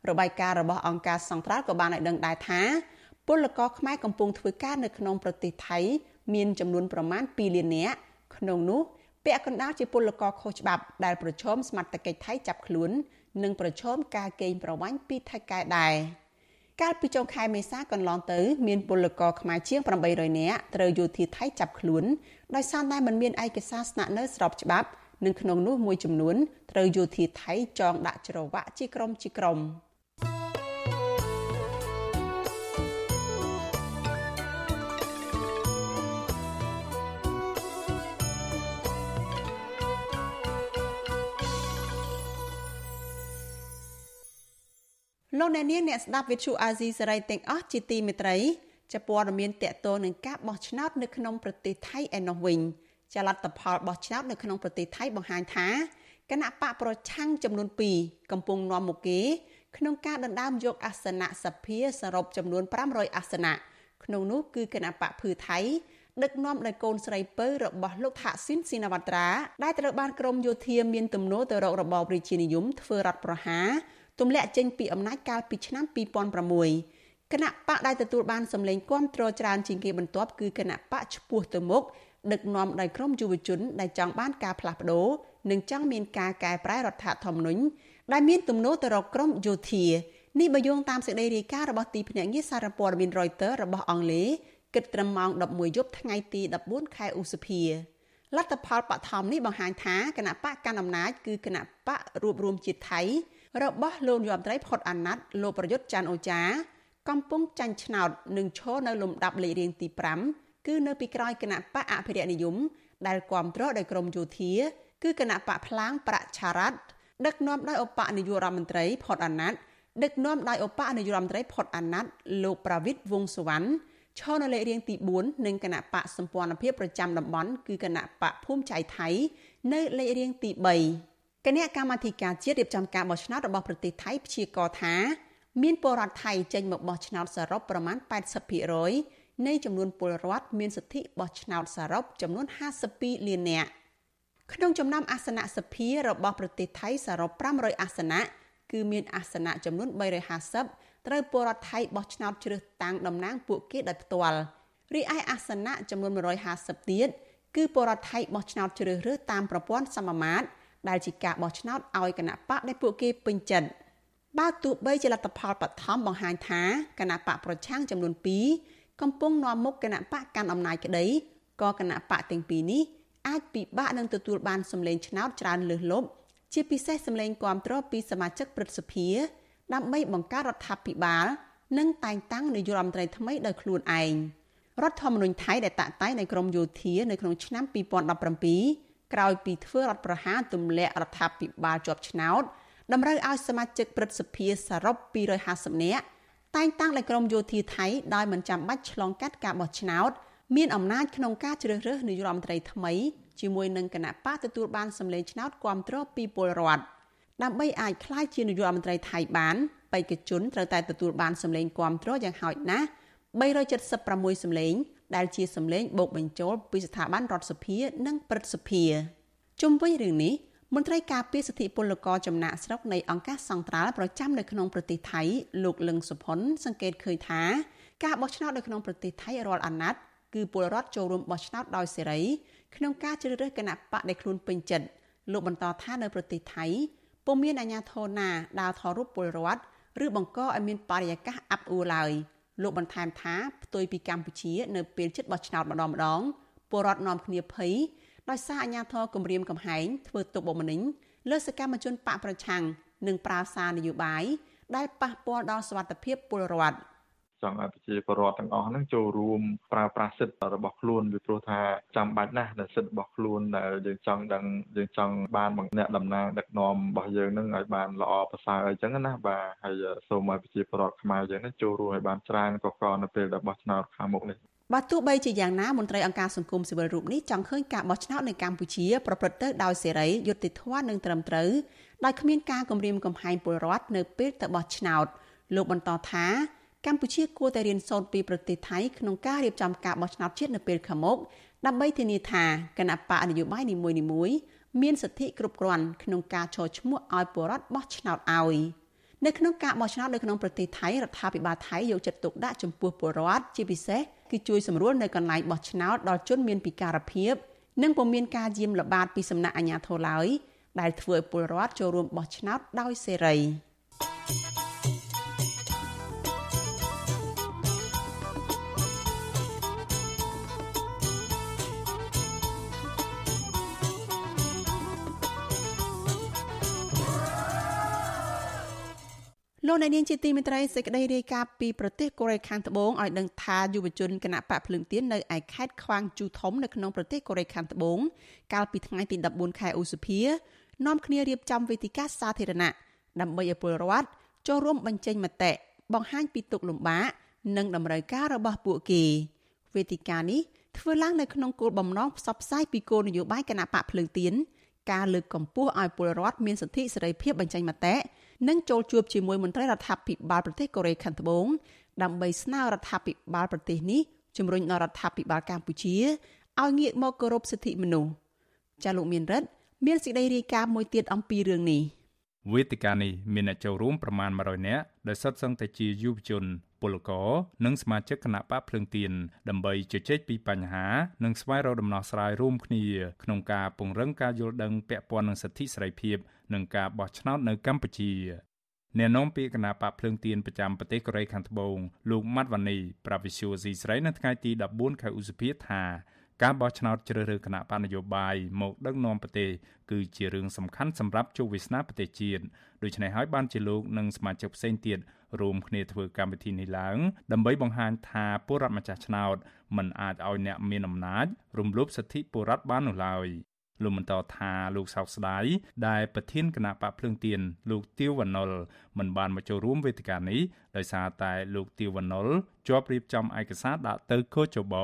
របាយការណ៍របស់អង្គការសង្ត្រាល់ក៏បានឲ្យដឹងដែរថាពលករខ្មែរកំពុងធ្វើការនៅក្នុងប្រទេសថៃ មានចំនួនប្រមាណ2លាននាក់ក្នុងនោះពាក់កណ្ដាលជាពលករខុសច្បាប់ដែលប្រឈមសមត្ថកិច្ចថៃចាប់ខ្លួន និងប្រឈមការកេងប្រវ័ញ្ចពីថៃកែដែរកាលពីចុងខែមេសាកន្លងទៅមានពលករខ្មែរជាង800នាក់ត្រូវយោធាថៃចាប់ខ្លួនដោយសារតែមិនមានឯកសារស្នាក់នៅស្របច្បាប់និងក្នុងនោះមួយចំនួនត្រូវយោធាថៃចងដាក់ច្រវាក់ជាក្រុមជាក្រុម។ លោកអ្នកនាងអ្នកស្ដាប់វិទ្យុអាស៊ីសេរីទាំងអស់ជាទីមេត្រីចាព័ត៌មានតកតនឹងការបោះឆ្នោតនៅក្នុងប្រទេសថៃឯណោះវិញចាលទ្ធផលបោះឆ្នោតនៅក្នុងប្រទេសថៃបង្ហាញថាគណៈបកប្រឆាំងចំនួន2កំពុងនាំមុខគេក្នុងការដណ្ដើមយកអាសនៈសភាសរុបចំនួន500អាសនៈក្នុងនោះគឺគណៈបកភឿថៃដឹកនាំដោយកូនស្រីពៅរបស់លោកថាក់ស៊ីនស៊ីណាវ៉ាត្រាដែលត្រូវបានក្រមយោធាមានទំនោរទៅរករបបរាជានិយមធ្វើរដ្ឋប្រហារ ទម្លាក់ចេញពីអំណាចកាលពីឆ្នាំ2006គណៈបកដែលទទួលបានសម្លេងគាំទ្រច្រើនជាងគេបន្ទាប់គឺគណៈបកឈ្មោះទៅមុខដឹកនាំដោយក្រុមយុវជនដែលចង់បានការផ្លាស់ប្ដូរនិងចង់មានការកែប្រែរដ្ឋធម្មនុញ្ញដែលមានទំនោរទៅរកក្រុមយោធានេះបើយោងតាមសេចក្តីរាយការណ៍របស់ទីភ្នាក់ងារសារព័ត៌មាន Reuters របស់អង់គ្លេសគិតត្រឹមម៉ោង11យប់ថ្ងៃទី14ខែឧសភាលទ្ធផលបឋមនេះបង្ហាញថាគណៈបកកណ្ដាលអំណាចគឺគណៈបករួបរวมជាតិថៃ របស់លោកនាយរដ្ឋមន្ត្រីផុតអាណត្តិលោកប្រយុទ្ធច័ន្ទអូចាកំពុងចាញ់ឆ្នោតនិងឈរនៅលំដាប់លេខរៀងទី5គឺនៅពីក្រោយគណៈបកអភិរក្សនិយមដែលគ្រប់គ្រងដោយក្រមយោធា គឺគណៈបកផ្លាងប្រាក់ឆារ៉ាត់ដឹកនាំដោយឧបនាយករដ្ឋមន្ត្រីផុតអាណត្តិដឹកនាំដោយឧបនាយករដ្ឋមន្ត្រីផុតអាណត្តិលោកប្រវិតវងសុវណ្ណឈរនៅលេខរៀងទី4និងគណៈបកសម្ព័ន្ធភាពប្រចាំតំបន់គឺគណៈបកភូមិចៃថៃ នៅលេខរៀងទី3 គណៈកម្មាធិការជាតិរៀបចំការបោះឆ្នោតរបស់ប្រទេសថៃព្យាករថា មានពលរដ្ឋថៃចេញមកបោះឆ្នោតសរុបប្រមាណ80%នៃចំនួនពលរដ្ឋមានសិទ្ធិបោះឆ្នោតសរុបចំនួន52លាននាក់ក្នុងចំណោមអាសនៈសភារបស់ប្រទេសថៃសរុប500អាសនៈគឺមានអាសនៈចំនួន350ត្រូវពលរដ្ឋថៃបោះឆ្នោតជ្រើសតាំងតំណាងពួកគេដោយផ្ទាល់រីឯអាសនៈចំនួន150ទៀតគឺពលរដ្ឋថៃបោះឆ្នោតជ្រើសរើសតាមប្រព័ន្ធសមមាត្រ ដែលជាការបោះឆ្នោតឲ្យគណៈបកដែលពួកគេពេញចិត្តបើទោះបីជាលទ្ធផលបឋមបង្ហាញថាគណៈបកប្រឆាំងចំនួន2កំពុងនាំមុខគណៈបកកាន់អំណាចក្តីក៏គណៈបកទាំងពីរនេះអាចពិបាកនឹងទទួលបានសម្លេងឆ្នោតច្រើនលើសលប់ជាពិសេសសម្លេងគាំទ្រពីសមាជិកព្រឹទ្ធសភា ដើម្បីបង្កើតរដ្ឋាភិបាល និងតែងតាំងនាយករដ្ឋមន្ត្រីថ្មីដោយខ្លួនឯងរដ្ឋធម្មនុញ្ញថៃដែលតាក់តែងនៅក្រមយោធានៅក្នុងឆ្នាំ2017 ក្រោយពីធ្វើរដ្ឋប្រហារទម្លាក់រដ្ឋាភិបាលជាប់ឆ្នោតតម្រូវឲ្យសមាជិកព្រឹទ្ធសភាសរុប250នាក់តែងតាំងដោយក្រមយោធាថៃដោយមិនចាំបាច់ឆ្លងកាត់ការបោះឆ្នោតមានអំណាចក្នុងការជ្រើសរើសនាយករដ្ឋមន្ត្រីថ្មីជាមួយនឹងគណៈបកទទួលបានសម្លេងឆ្នោតគ្រប់គ្រងពីពលរដ្ឋដើម្បីអាចក្លាយជានាយករដ្ឋមន្ត្រីថៃបានបេក្ខជនត្រូវតែទទួលបានសម្លេងគ្រប់គ្រងយ៉ាងហោចណាស់376សម្លេង ដែលជាសម្លេងបូកបញ្ចូលពីស្ថាប័នរដ្ឋសភា និងព្រឹទ្ធសភាជុំវិញរឿងនេះមន្ត្រីការពារសិទ្ធិពលករចំណាក់ស្រុកនៃអង្គការសង្ត្រាល់ប្រចាំនៅក្នុងប្រទេសថៃលោកលឹងសុផុនសង្កេតឃើញថាការបោះឆ្នោតនៅក្នុងប្រទេសថៃរាល់អាណត្តិគឺពលរដ្ឋចូលរួមបោះឆ្នោតដោយសេរីក្នុងការជ្រើសរើសគណៈបកដែលខ្លួនពេញចិត្តលោកបន្តថានៅប្រទេសថៃពុំមានអាជ្ញាធរណាដើរថតរូបពលរដ្ឋឬបង្កឲ្យមានបរិយាកាសអាប់អួរឡើយ។ លោកបន្ថែមថាផ្ទុយពីកម្ពុជា នៅពេលជិតបោះឆ្នោតម្ដងម្ដងពលរដ្ឋនាំគ្នាភ័យដោយសារអាជ្ញាធរគម្រាមកំហែងធ្វើទុកបុកម្នេញលើសកម្មជនបកប្រឆាំងនិងប្រើសារនយោបាយដែលប៉ះពាល់ដល់សុវត្ថិភាពពលរដ្ឋ ចង់ឲ្យប្រជាពលរដ្ឋទាំងអស់ហ្នឹងចូលរួមប្រើប្រាស់សិទ្ធិរបស់ខ្លួនពីព្រោះថាចាំបាច់ណាស់ដែលសិទ្ធិរបស់ខ្លួនដែលយើងចង់ដឹងយើងចង់បានអ្នកតំណាងដឹកនាំរបស់យើងហ្នឹងឲ្យបានល្អប្រសើរអីចឹងណាបាទហើយសូមឲ្យប្រជាពលរដ្ឋខ្មែរយើងហ្នឹងចូលរួមឲ្យបានច្រើនកកនៅពេលដែលបោះឆ្នោតខាងមុខនេះបាទទោះបីជាយ៉ាងណាមន្ត្រីអង្គការសង្គមស៊ីវិលរូបនេះចង់ឃើញការបោះឆ្នោតនៅកម្ពុជាប្រព្រឹត្តទៅដោយសេរីយុត្តិធម៌និងត្រឹមត្រូវដោយគ្មានការគំរាមកំហែងពលរដ្ឋនៅពេលទៅបោះឆ្នោតលោកបន្តថា កម្ពុជាគួរតែរៀនសូត្រពីប្រទេសថៃក្នុងការរៀបចំការបោះឆ្នោតជាតិនៅពេលខាងមុខដើម្បីធានាថាគណៈបកនយោបាយនីមួយៗមានសិទ្ធិគ្រប់គ្រាន់ក្នុងការចូលឈ្មោះឲ្យពលរដ្ឋបោះឆ្នោតឲ្យនៅក្នុងការបោះឆ្នោតនៅក្នុងប្រទេសថៃរដ្ឋាភិបាលថៃយកចិត្តទុកដាក់ចំពោះពលរដ្ឋជាពិសេសគឺជួយសម្រួលនៅកន្លែងបោះឆ្នោតដល់ជនមានពិការភាពនិងពុំមានការយាមល្បាតពីសំណាក់អាជ្ញាធរឡើយដែលធ្វើឲ្យពលរដ្ឋចូលរួមបោះឆ្នោតដោយសេរី។ លោកអ្នកនាងជាទីមេត្រីសេចក្តីរាយការណ៍ពីប្រទេសកូរ៉េខាងត្បូងឲ្យដឹងថាយុវជនគណៈបកភ្លើងទៀននៅឯខេត្តខ្វាងជូធំនៅក្នុងប្រទេសកូរ៉េខាងត្បូងកាលពីថ្ងៃទី14ខែឧសភានាំគ្នារៀបចំវេទិកាសាធារណៈដើម្បីឲ្យពលរដ្ឋចូលរួមបញ្ចេញមតិបង្ហាញពីទុកលំបាកនិងតម្រូវការរបស់ពួកគេវេទិកានេះធ្វើឡើងនៅក្នុងគោលបំណងផ្សព្វផ្សាយពីគោលនយោបាយគណៈបកភ្លើងទៀនការលើកកម្ពស់ឲ្យពលរដ្ឋមានសិទ្ធិសេរីភាពបញ្ចេញមតិ និងចូលជួបជាមួយមន្ត្រីរដ្ឋាភិបាលប្រទេសកូរ៉េខាងត្បូងដើម្បីស្នើរដ្ឋាភិបាលប្រទេសនេះជំរុញដល់រដ្ឋាភិបាលកម្ពុជាឲ្យងាកមកគោរពសិទ្ធិមនុស្សចាលោកមានរិទ្ធមានសេចក្តីរាយការណ៍មួយទៀតអំពីរឿងនេះវេទិកានេះមានអ្នកចូលរួមប្រមាណ100នាក់ដែលសុទ្ធសឹងតែជាយុវជន ពលករនិងសមាជិកគណៈបកភ្លើងទៀនដើម្បីជជែកពីបញ្ហា និងស្វែងរកដំណោះស្រាយរួមគ្នាក្នុងការពង្រឹងការយល់ដឹងពាក់ព័ន្ធនឹងសិទ្ធិសេរីភាព និងការបោះឆ្នោតនៅកម្ពុជាអ្នកនាំពាក្យគណៈបកភ្លើងទៀនប្រចាំប្រទេសកូរ៉េខាងត្បូងលោកម៉ាត់វ៉ានីប្រាវិសុយស៊ីស្រីនៅថ្ងៃទី14ខែឧសភាថាការបោះឆ្នោតជ្រើសរើសគណៈបកនយោបាយមកដឹកនាំប្រទេសគឺជារឿងសំខាន់សម្រាប់ជោគវាសនាប្រទេសជាតិដូច្នេះហើយបានជាលោកនិងសមាជិកផ្សេងទៀតរួមគ្នាធ្វើកម្មវិធីនេះឡើងដើម្បីបង្ហាញថាពលរដ្ឋម្ចាស់ឆ្នោតមិនអាចឲ្យអ្នកមានអំណាចរំលោភសិទ្ធិពលរដ្ឋបាននោះឡើយ លោកបន្តថាលោកសោកស្ដាយដែលប្រធានគណៈបកភ្លើងទៀនលោកទៀវវណ្ណុលមិនបានមកចូលរួមវេទិកានេះដោយសារតែលោកទៀវវណ្ណុលជាប់រៀបចំឯកសារដាក់ទៅកោចប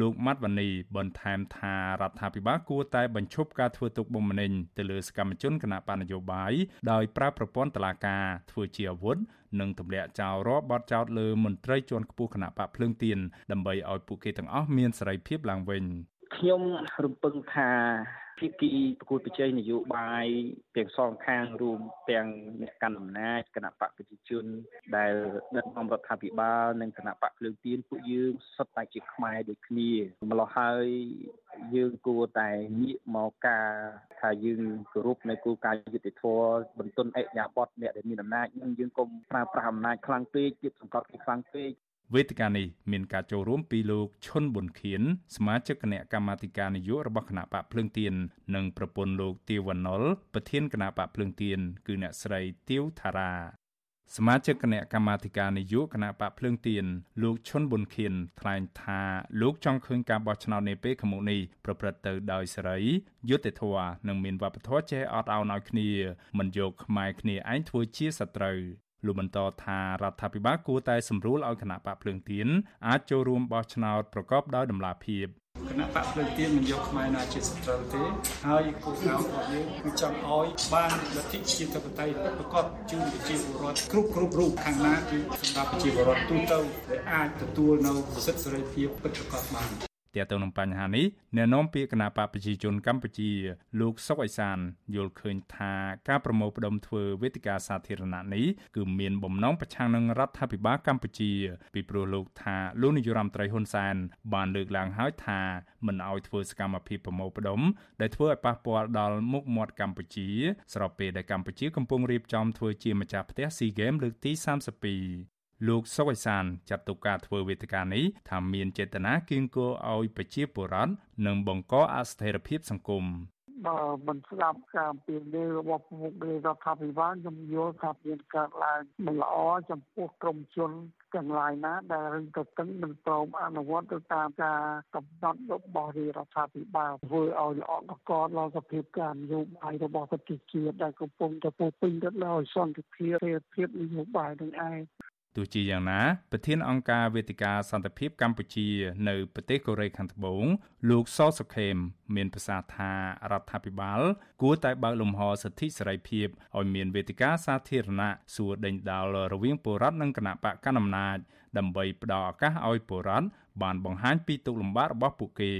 លោកម៉ាត់វ៉ានីបន្ថែមថារដ្ឋាភិបាលគួរតែបញ្ឈប់ការធ្វើទុកបុកម្នេញទៅលើសកម្មជនគណៈបកនយោបាយដោយប្រើប្រព័ន្ធតុលាការធ្វើជាអាវុធនិងទម្លាក់ចោលរាល់បទចោទលើមន្ត្រីជាន់ខ្ពស់គណៈបកភ្លើងទៀនដើម្បីឲ្យពួកគេទាំងអស់មានសេរីភាពឡើងវិញ ខ្ញុំរំពឹងថាភាគីប្រគួតប្រជែងនយោបាយទាំងសងខាងរួមទាំងអ្នកកាន់អំណាចគណៈបកប្រជាជន ដែលដឹកនាំរដ្ឋាភិបាលនិងគណៈបកភ្លើងទៀនពួកយើងសុទ្ធតែជាខ្មែរដូចគ្នាម្ល៉េះហើយយើងគួរតែងាកមកការថាយើងគោរពនៅគោលការណ៍យុត្តិធម៌បន្ទន់អេញ្ញាបតអ្នកដែលមានអំណាចនឹងយើងកុំប្រើប្រាស់អំណាចខ្លាំងពេកទៀតសង្កត់គេខ្លាំងពេក វេទិកានេះមានការចូលរួមពីលោកឈុនប៊ុនខៀនសមាជិកគណៈកម្មាធិការនយោបាយរបស់គណៈបកភ្លើងទៀននិងប្រពន្ធលោកទាវវណ្ណុលប្រធានគណៈបកភ្លើងទៀនគឺអ្នកស្រីទាវថារាសមាជិកគណៈកម្មាធិការនយោបាយគណៈបកភ្លើងទៀនលោកឈុនប៊ុនខៀនថ្លែងថាលោកចង់ឃើញការបោះឆ្នោតនាពេលខាងមុខនេះប្រព្រឹត្តទៅដោយសេរីយុត្តិធម៌និងមានវប្បធម៌ចេះអត់ឱនឲ្យគ្នាមិនយកខ្មែរគ្នាឯងធ្វើជាសត្រូវ លោកបន្តថារដ្ឋាភិបាលគួរតែសម្រួលឲ្យគណៈបកភ្លើងទៀនអាចចូលរួមបោះឆ្នោតប្រកបដោយតម្លាភាពគណៈបកភ្លើងទៀនមិនយកខ្មែរណាជាសត្រូវទេហើយគោលដៅរបស់យើងគឺចង់ឲ្យបានលទ្ធិប្រជាធិបតេយ្យពិតប្រាកដជូនប្រជាពលរដ្ឋគ្រប់គ្រប់រូបខាងណាគឺសម្រាប់ប្រជាពលរដ្ឋទូទៅដែលអាចទទួលនៅសិទ្ធិសេរីភាពពិតប្រាកដបាន ទាក់ទងនឹងបញ្ហានេះអ្នកនាំពាក្យគណៈបកប្រជាជនកម្ពុជា លោកសុកអេសានយល់ឃើញថាការប្រមូលផ្ដុំធ្វើវេទិកាសាធារណៈនេះគឺមានបំណងប្រឆាំងនឹងរដ្ឋាភិបាលកម្ពុជា ពីព្រោះលោកថាលោកនាយរដ្ឋមន្ត្រីហ៊ុនសែនបានលើកឡើងហើយថាមិនអោយធ្វើសកម្មភាពប្រមូលផ្ដុំដែលធ្វើឲ្យប៉ះពាល់ដល់មុខមាត់កម្ពុជា ស្របពេលដែលកម្ពុជាកំពុងរៀបចំធ្វើជាម្ចាស់ផ្ទះ SEA Games លើកទី32 លោកសុវ័យសានចាត់ទុកការធ្វើវេទិកានេះថាមានចេតនាគៀងគរឲ្យប្រជាពលរដ្ឋនិងបង្កអស្ថិរភាពសង្គមបើមិនស្ដាប់ការពៀននេះរបស់ប្រមុខរដ្ឋាភិបាលខ្ញុំយល់ថាមានកើតឡើងមិនល្អចំពោះក្រមជនទាំងឡាយណាដែលរឹងទៅតឹងមិនព្រមអនុវត្តទៅតាមការកំណត់របស់រដ្ឋាភិបាលធ្វើឲ្យល្អកកដល់សភាពការនយោបាយរបស់ប្រទេសជាតិដែលកំពុងតែពោពេញទៅដោយសន្តិភាពភាពនយោបាយនឹងឯង ទោះជាយ៉ាងណាប្រធានអង្គការវេទិកាសន្តិភាពកម្ពុជា នៅប្រទេសកូរ៉េខាងត្បូង លោកសសុខេម មានប្រសាសន៍ថារដ្ឋាភិបាល គួរតែបើកលំហសិទ្ធិសេរីភាពឲ្យមានវេទិកាសាធារណៈសួរដេញដោលរវាងពលរដ្ឋនិងគណៈបកកណ្ដាលអំណាចដើម្បីផ្ដល់ឱកាសឲ្យពលរដ្ឋបានបង្ហាញពីទុកលំបាករបស់ពួកគេ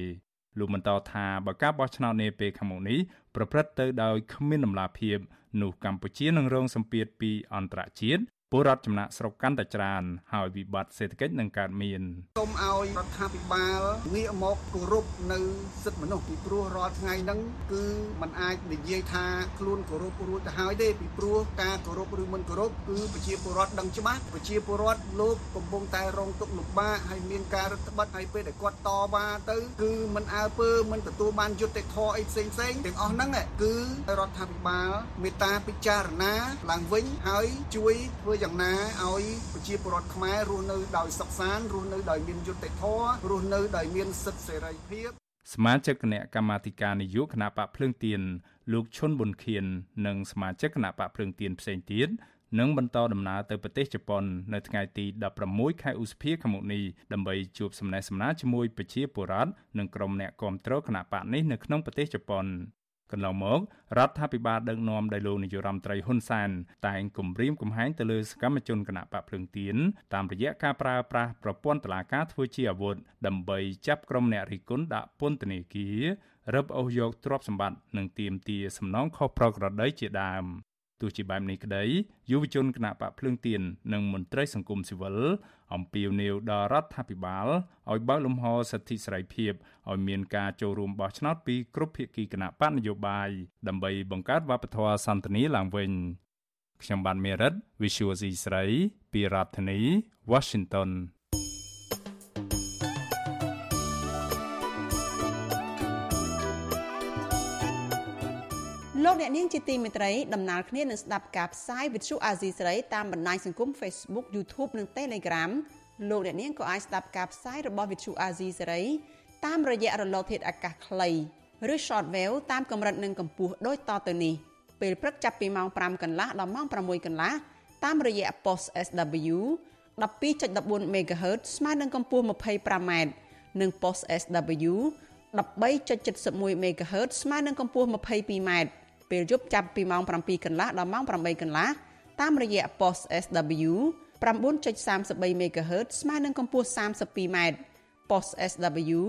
លោកបន្តថាបើការបោះឆ្នោតនាពេលខាងមុខនេះប្រព្រឹត្តទៅដោយគ្មានដំណាភាពនោះកម្ពុជានឹងរងសម្ពាធពីអន្តរជាតិ ពលរដ្ឋចំណាក់ស្រុកកាន់តែច្រើនហើយវិបត្តិសេដ្ឋកិច្ចនឹងកើតមានសូមឲ្យរដ្ឋាភិបាលងាកមកគោរពនៅសិទ្ធិមនុស្សពីព្រោះរាល់ថ្ងៃហ្នឹងគឺมันអាចនិយាយថាខ្លួនគោរពរួចទៅហើយទេពីព្រោះការគោរពឬមិនគោរពគឺប្រជាពលរដ្ឋដឹងច្បាស់ប្រជាពលរដ្ឋលោកកំពុងតែរងទុក្ខលំបាកហើយមានការរឹតបន្តឹងហើយពេលដែលគាត់តវ៉ាទៅគឺมันអើពើมันទទួលបានយុត្តិធម៌អីផ្សេងផ្សេងទាំងអស់ហ្នឹងគឺរដ្ឋាភិបាលមេត្តាពិចារណាឡើងវិញហើយជួយធ្វើ យ៉ាងណាឲ្យប្រជាពលរដ្ឋខ្មែររស់នៅដោយសុខសាន្តរស់នៅដោយមានយុត្តិធម៌រស់នៅដោយមានសិទ្ធិសេរីភាពសមាជិកគណៈកម្មាធិការនយោបាយគណៈបកភ្លើងទៀនលោកឈុនប៊ុនខៀននិងសមាជិកគណៈបកភ្លើងទៀនផ្សេងទៀតនឹងបន្តដំណើរទៅប្រទេសជប៉ុននៅថ្ងៃទី16ខែឧសភាខាងមុខនេះដើម្បីជួបសំណេះសំណាលជាមួយប្រជាពលរដ្ឋនិងក្រុមអ្នកគាំទ្រគណៈបកនេះនៅក្នុងប្រទេសជប៉ុន កន្លងមករដ្ឋាភិបាលដឹកនាំដោយលោកនាយរដ្ឋមន្ត្រីហ៊ុនសែនតែងគំរាមកំហែងទៅលើសកម្មជនគណៈបកភ្លើងទៀនតាមរយៈការប្រើប្រាស់ប្រព័ន្ធតុលាការធ្វើជាអាវុធដើម្បីចាប់ក្រុមអ្នករិះគន់ដាក់ពន្ធនាគាររឹបអូសយកទ្រព្យសម្បត្តិនិងទាមទារសំណងខុសប្រក្រតីជាដើម ទោះជាបែបនេះក្តីយុវជនគណៈបកភ្លើងទៀននិងមន្ត្រីសង្គមស៊ីវិលអំពាវនាវដល់រដ្ឋាភិបាលឲ្យបើកលំហសិទ្ធិសេរីភាពឲ្យមានការចូលរួមបោះឆ្នោតពីគ្រប់ភាគីគណៈបកនយោបាយដើម្បីបង្កើតវប្បធម៌សន្តិនិកឡើងវិញខ្ញុំបានមេរិត Visual C ស្រី ពីរដ្ឋធានី Washington លោកអ្នកនាងជាទីមេត្រីដំណើរគ្នានឹងស្ដាប់ការផ្សាយវិទ្យុអាស៊ីសេរីតាមបណ្ដាញសង្គម Facebook YouTube និង Telegram លោកអ្នកនាងក៏អាចស្ដាប់ការផ្សាយរបស់វិទ្យុអាស៊ីសេរីតាមរយៈរលកធាតុអាកាសខ្លីឬ Shortwave តាមកម្រិតនិងកម្ពស់ដូចតទៅនេះពេលព្រឹកចាប់ពីម៉ោង5កន្លះដល់ម៉ោង6កន្លះតាមរយៈ post SW 12.14 MHz ស្មើនឹងកម្ពស់ 25m និង post SW 13.71 MHz ស្មើនឹងកម្ពស់ 22m ពេលយប់ចាប់ពីម៉ោង7កន្លះដល់ម៉ោង8កន្លះតាមរយៈ post SW 9.33 MHz ស្មើនឹងកម្ពស់ 32m post SW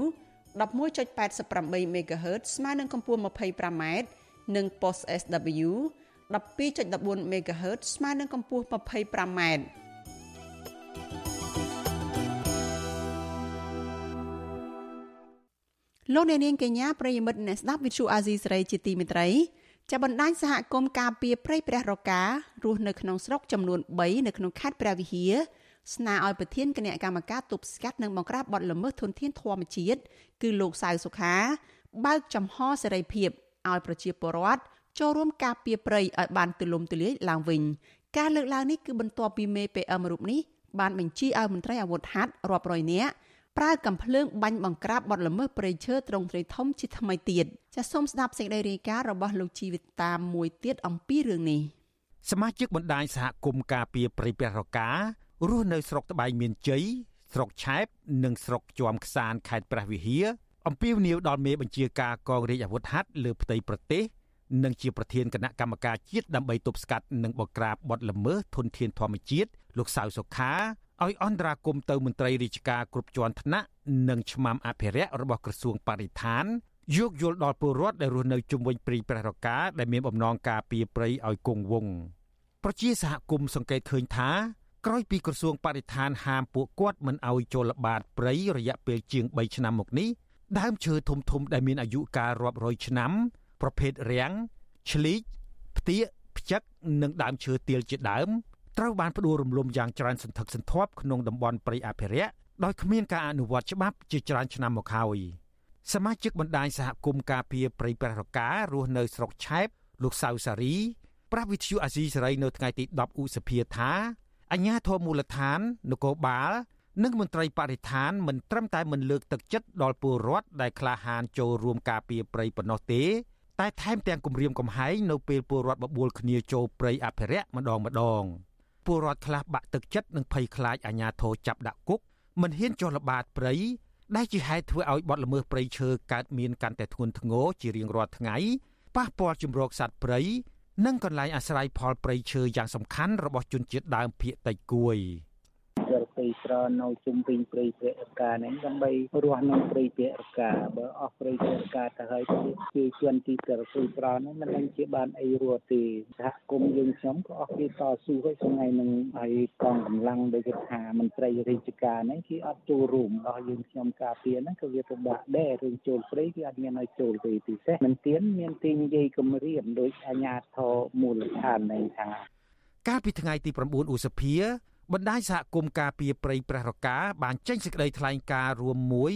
11.88 MHz ស្មើនឹងកម្ពស់ 25m និង post SW 12.14 MHz ស្មើនឹងកម្ពស់ 25m លោកអ្នកនាងកញ្ញាប្រិយមិត្តអ្នកស្ដាប់វិទ្យុអាស៊ីសេរីជាទីមេត្រី ចាបណ្ដាញសហគមន៍ការពារព្រៃព្រះរការស់នៅក្នុងស្រុកចំនួន3នៅក្នុងខេត្តព្រះវិហារស្នើឲ្យប្រធានគណៈកម្មការទប់ស្កាត់និងបង្ក្រាបបទល្មើសធនធានធម្មជាតិគឺលោកសៅសុខា បើកចំហសេរីភាពឲ្យប្រជាពលរដ្ឋចូលរួមការពារព្រៃឲ្យបានទូលំទូលាយឡើងវិញការលើកឡើងនេះគឺបន្ទាប់ពីមេ PM រូបនេះបានបញ្ជាឲ្យមន្ត្រីអាវុធហត្ថរាប់រយនាក់ ប្រើកំភ្លើងបាញ់បង្ក្រាបបទល្មើសព្រៃឈើត្រង់ត្រីធំជាថ្មីទៀតចាសសូមស្ដាប់សេចក្តីរាយការណ៍របស់លោកជីវិតតាមមួយទៀតអំពីរឿងនេះសមាជិកបណ្ដាញសហគមន៍ការពារព្រៃព្រះរការស់នៅស្រុកត្បែងមានជ័យស្រុកឆែបនិងស្រុកជាំខ្សានខេត្តព្រះវិហារអំពាវនាវដល់មេបញ្ជាការកងរាជអាវុធហត្ថលើផ្ទៃប្រទេសនិងជាប្រធានគណៈកម្មការជាតិដើម្បីទប់ស្កាត់និងបង្ក្រាបបទល្មើសធនធានធម្មជាតិលោកសៅសុខា ឲ្យអន្តរាគមទៅមន្ត្រីរាជការគ្រប់ជាន់ថ្នាក់និងឆ្មាំអភិរក្សរបស់ក្រសួងបរិស្ថានយោគយល់ដល់ពលរដ្ឋដែលរស់នៅជុំវិញព្រៃព្រះរកាដែលមានបំណងការពារព្រៃឲ្យគង់វង្សប្រជាសហគមន៍សង្កេតឃើញថាក្រោយពីក្រសួងបរិស្ថានហាមពួកគាត់មិនឲ្យចូលល្បាតព្រៃរយៈពេលជាង3ឆ្នាំមកនេះដើមឈើធំធំដែលមានអាយុកាលរាប់រយឆ្នាំ ប្រភេទរាំងឆ្លីកផ្ទាកផ្ចឹកនិងដើមឈើទាលជាដើម ត្រូវបានផ្ដួលរំលំយ៉ាងច្រើនសន្ធឹកសន្ធាប់ក្នុងតំបន់ព្រៃអភិរក្សដោយគ្មានការអនុវត្តច្បាប់ជាច្រើនឆ្នាំមកហើយសមាជិកបណ្ដាញសហគមន៍ការពារព្រៃព្រះរការស់នៅស្រុកឆែបលោកសៅសារីប្រាស់វិទ្យុអាស៊ីសេរីនៅថ្ងៃទី10ឧសភាថាអញ្ញាធមមូលដ្ឋាននគរបាលនិងមន្ត្រីបរិស្ថានមិនត្រឹមតែមិនលើកទឹកចិត្តដល់ពលរដ្ឋដែលក្លាហានចូលរួមការពារព្រៃប៉ុណ្ណោះទេ តែថែមទាំងគំរាមកំហែងនៅពេលពលរដ្ឋបបួលគ្នាចូលព្រៃអភិរក្សម្ដងម្ដង។ ពលរដ្ឋខ្លះបាក់ទឹកចិត្តនិងភ័យខ្លាចអាជ្ញាធរចាប់ដាក់គុកមិនហ៊ានចុះល្បាតព្រៃដែលជាហេតុធ្វើឲ្យបទល្មើសព្រៃឈើកើតមានកាន់តែធ្ងន់ធ្ងរជារៀងរាល់ថ្ងៃប៉ះពាល់ជំរកសត្វព្រៃនិងកន្លែងអាស្រ័យផលព្រៃឈើយ៉ាងសំខាន់របស់ជនជាតិដើមភាគតិចគួយ។ សិលព្រៃស្រោនៅជុំវិញព្រៃពារកាហ្នឹងដើម្បីរស់នៅព្រៃពារកាបើអស់ព្រៃពារកាទៅហើយជាជនទីសិលព្រៃស្រោហ្នឹងមិនដឹងជាបានអីរស់ទេសហគមន៍យើងខ្ញុំក៏អស់គេតស៊ូហើយថ្ងៃនឹងហើយកងកម្លាំងដូចគេថាមន្ត្រីរាជការហ្នឹងគេអត់ចូលរួមដល់យើងខ្ញុំការពារហ្នឹងក៏វាពិបាកដែររឿងចូលព្រៃគេអត់មានឲ្យចូលទេពិសេសមិនទៀនមានទីនិយាយគម្រាមដោយអាជ្ញាធរមូលដ្ឋានហ្នឹងថាកាលពីថ្ងៃទី9ឧសភា បណ្ដាញសហគមន៍ការពារព្រៃព្រះរកាបានចេញសេចក្តីថ្លែងការណ៍រួមមួយ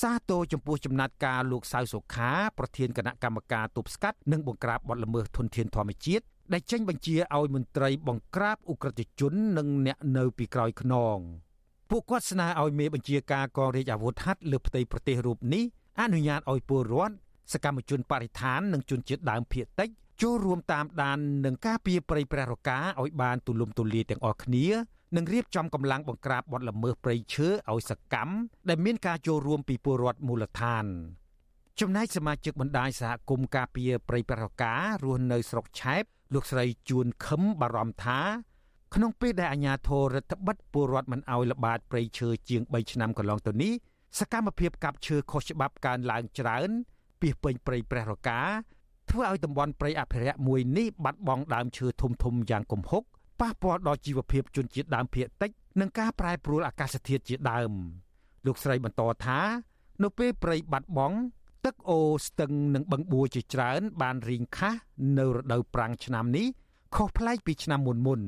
សាទរចំពោះចំណាត់ការលោកសៅសុខាប្រធានគណៈកម្មការទប់ស្កាត់និងបង្ក្រាបបទល្មើសធនធានធម្មជាតិដែលចេញបញ្ជាឲ្យមន្ត្រីបង្ក្រាបឧក្រិដ្ឋជននិងអ្នកនៅពីក្រោយខ្នងពួកគាត់ស្នើឲ្យមេបញ្ជាការកងរាជអាវុធហត្ថលើផ្ទៃប្រទេសរូបនេះអនុញ្ញាតឲ្យពលរដ្ឋសកម្មជនបរិស្ថាននិងជនជាតិដើមភាគតិចចូលរួមតាមដាននឹងការពារព្រៃព្រះរកាឲ្យបានទូលំទូលាយទាំងអស់គ្នា និងរៀបចំកម្លាំងបង្ក្រាបបទល្មើសព្រៃឈើឲ្យសកម្មដែលមានការចូលរួមពីពលរដ្ឋមូលដ្ឋានចំណែកសមាជិកបណ្ដាញសហគមន៍ការពារព្រៃប្ររការស់នៅស្រុកឆែបលោកស្រីជួនខឹមបារម្ភថាក្នុងពេលដែលអាជ្ញាធររដ្ឋបិទពលរដ្ឋមិនអោយល្បាតព្រៃឈើជាង3ឆ្នាំកន្លងទៅនេះសកម្មភាពកាប់ឈើខុសច្បាប់កើនឡើងច្រើនពីពេញព្រៃព្រះរកាធ្វើឲ្យតំបន់ព្រៃអភិរក្សមួយនេះបាត់បង់ដើមឈើធំធំយ៉ាងគំហុក ប៉ះពាល់ដល់ជីវភាពជនជាតិដើមភាគតិចនិងការប្រែប្រួលអាកាសធាតុជាដើម លោកស្រីបន្តថា នៅពេលព្រៃបាត់បង់ទឹកអូរស្ទឹងនិងបឹងបួជាច្រើន បានរីងខាស់នៅរដូវប្រាំងឆ្នាំនេះខុសប្លែកពីឆ្នាំមុនមុន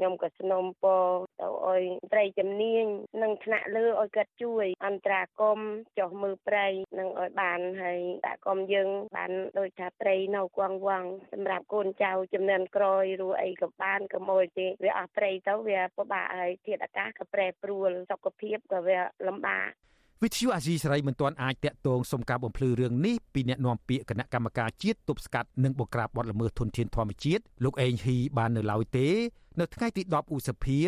ខ្ញុំក៏ស្នំពរទៅឲ្យត្រីជំនាញនិងថ្នាក់លើឲ្យគាត់ជួយ អន្តរាគមចុះមើលព្រៃនិងឲ្យបានហើយដាក់គមយើង បានដូចថាព្រៃនៅគង់វងសម្រាប់កូនចៅចំនួនក្រោយឬអីក៏បានក៏មួយទេវាអស់ព្រៃទៅវាពិបាកហើយធាតុអាកាសក៏ប្រែប្រួលសុខភាពក៏វាលំបាក វិទ្យុអាស៊ីសេរីមិនទាន់អាចតាក់ទងសុំការបំភ្លឺរឿងនេះពីអ្នកនាំពាក្យគណៈកម្មការជាតិទប់ស្កាត់និងបង្ក្រាបបទល្មើសធនធានធម្មជាតិលោកអេងហ៊ីបាននៅឡើយទេ នៅថ្ងៃទី10ឧសភា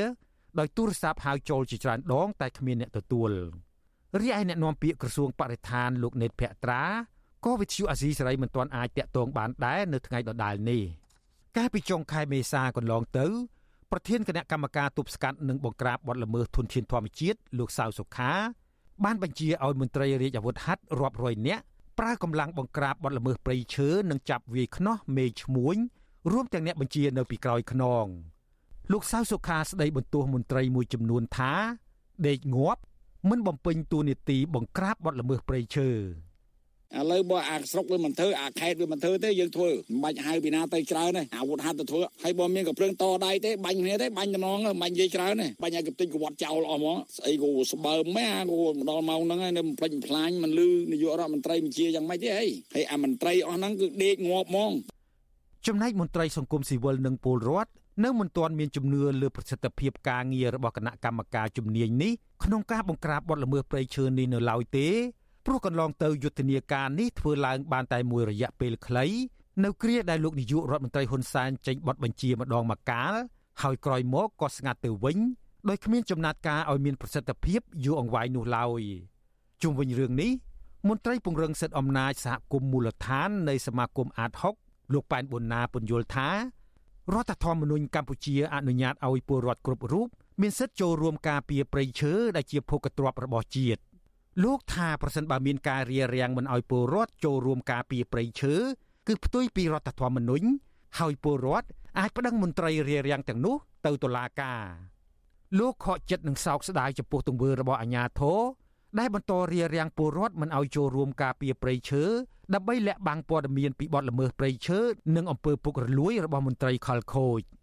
ដោយទូរស័ព្ទហៅចូលជាច្រើនដង តែគ្មានអ្នកទទួលរីឯអ្នកនាំពាក្យក្រសួងបរិស្ថានលោកណេតភក្ត្រាក៏វិទ្យុអាស៊ីសេរីមិនទាន់អាចតាក់ទងបានដែរនៅថ្ងៃដដែលនេះកាលពីចុងខែមេសាកន្លងទៅប្រធានគណៈកម្មការទប់ស្កាត់និងបង្ក្រាបបទល្មើសធនធានធម្មជាតិលោកសៅសុខា បានបញ្ជាឲ្យមន្ត្រីរាជអាវុធហត្ថរាប់រយនាក់ប្រើកម្លាំងបង្ក្រាបបទល្មើសព្រៃឈើនិងចាប់វាយខ្នោះមេឈ្មួញរួមទាំងអ្នកបញ្ជានៅពីក្រោយខ្នងលោកសៅសុខាស្ដីបន្ទោសមន្ត្រីមួយចំនួនថាដេកងាប់មិនបំពេញតួនាទីបង្ក្រាបបទល្មើសព្រៃឈើ ឥឡូវបើអាស្រុកវាមិនធ្វើអាខេតវាមិនធ្វើទេយើងធ្វើមិនបាច់ហៅពីណាទៅច្រើនទេអាវុធហត្ថទៅធ្វើហើយបើមានកំភ្លើងតដៃទេបាញ់គ្នាទេបាញ់តំណងមិនបាញ់និយាយច្រើនទេបាញ់ឲ្យកំតិចកវត្តចោលអស់ហ្មងស្អីក៏ស្បើមម៉ែអាក៏មកដល់ម៉ោងហ្នឹងហើយនៅផ្លេចផ្លាញមិនលឺនាយករដ្ឋមន្ត្រីបញ្ជាយ៉ាងម៉េចទេហីហើយអាមន្ត្រីអស់ហ្នឹងគឺដេកងាប់ហ្មងចំណែកមន្ត្រីសង្គមស៊ីវិលនិងពលរដ្ឋនៅមិនទាន់មានជំនឿលើប្រសិទ្ធភាពការងាររបស់គណៈកម្មការជំនាញនេះក្នុងការបង្ក្រាបបទល្មើសព្រៃឈើនេះនៅឡើយទេ ព្រោះកន្លងទៅយុទ្ធនាការនេះធ្វើឡើងបានតែមួយរយៈពេលខ្លីនៅគ្រាដែលលោកនាយករដ្ឋមន្ត្រីហ៊ុនសែនចេញបទបញ្ជាម្ដងម្កាលហើយក្រោយមកក៏ស្ងាត់ទៅវិញដោយគ្មានចំណាត់ការឲ្យមានប្រសិទ្ធភាពយូរអង្វែងនោះឡើយជុំវិញរឿងនេះមន្ត្រីពង្រឹងសិទ្ធិអំណាចសហគមន៍មូលដ្ឋាននៃសមាគមអាត6លោកប៉ែនប៊ុនណាពន្យល់ថារដ្ឋធម្មនុញ្ញកម្ពុជាអនុញ្ញាតឲ្យពលរដ្ឋគ្រប់រូបមានសិទ្ធិចូលរួមការពារព្រៃឈើដែលជាភោគទ្រព្យរបស់ជាតិ លោកថាប្រសិនបើមានការរារាំងមិនឲ្យពលរដ្ឋចូលរួមការពារព្រៃឈើគឺផ្ទុយពីរដ្ឋធម្មនុញ្ញហើយពលរដ្ឋអាចប្តឹងមន្ត្រីរារាំងទាំងនោះទៅតុលាការលោកខកចិត្តនឹងសោកស្ដាយចំពោះទង្វើរបស់អាជ្ញាធរដែលបន្តរារាំងពលរដ្ឋមិនឲ្យចូលរួមការពារព្រៃឈើដើម្បីលាក់បាំងព័ត៌មានពីបទល្មើសព្រៃឈើនិងអំពើពុករលួយរបស់មន្ត្រីខលខូច។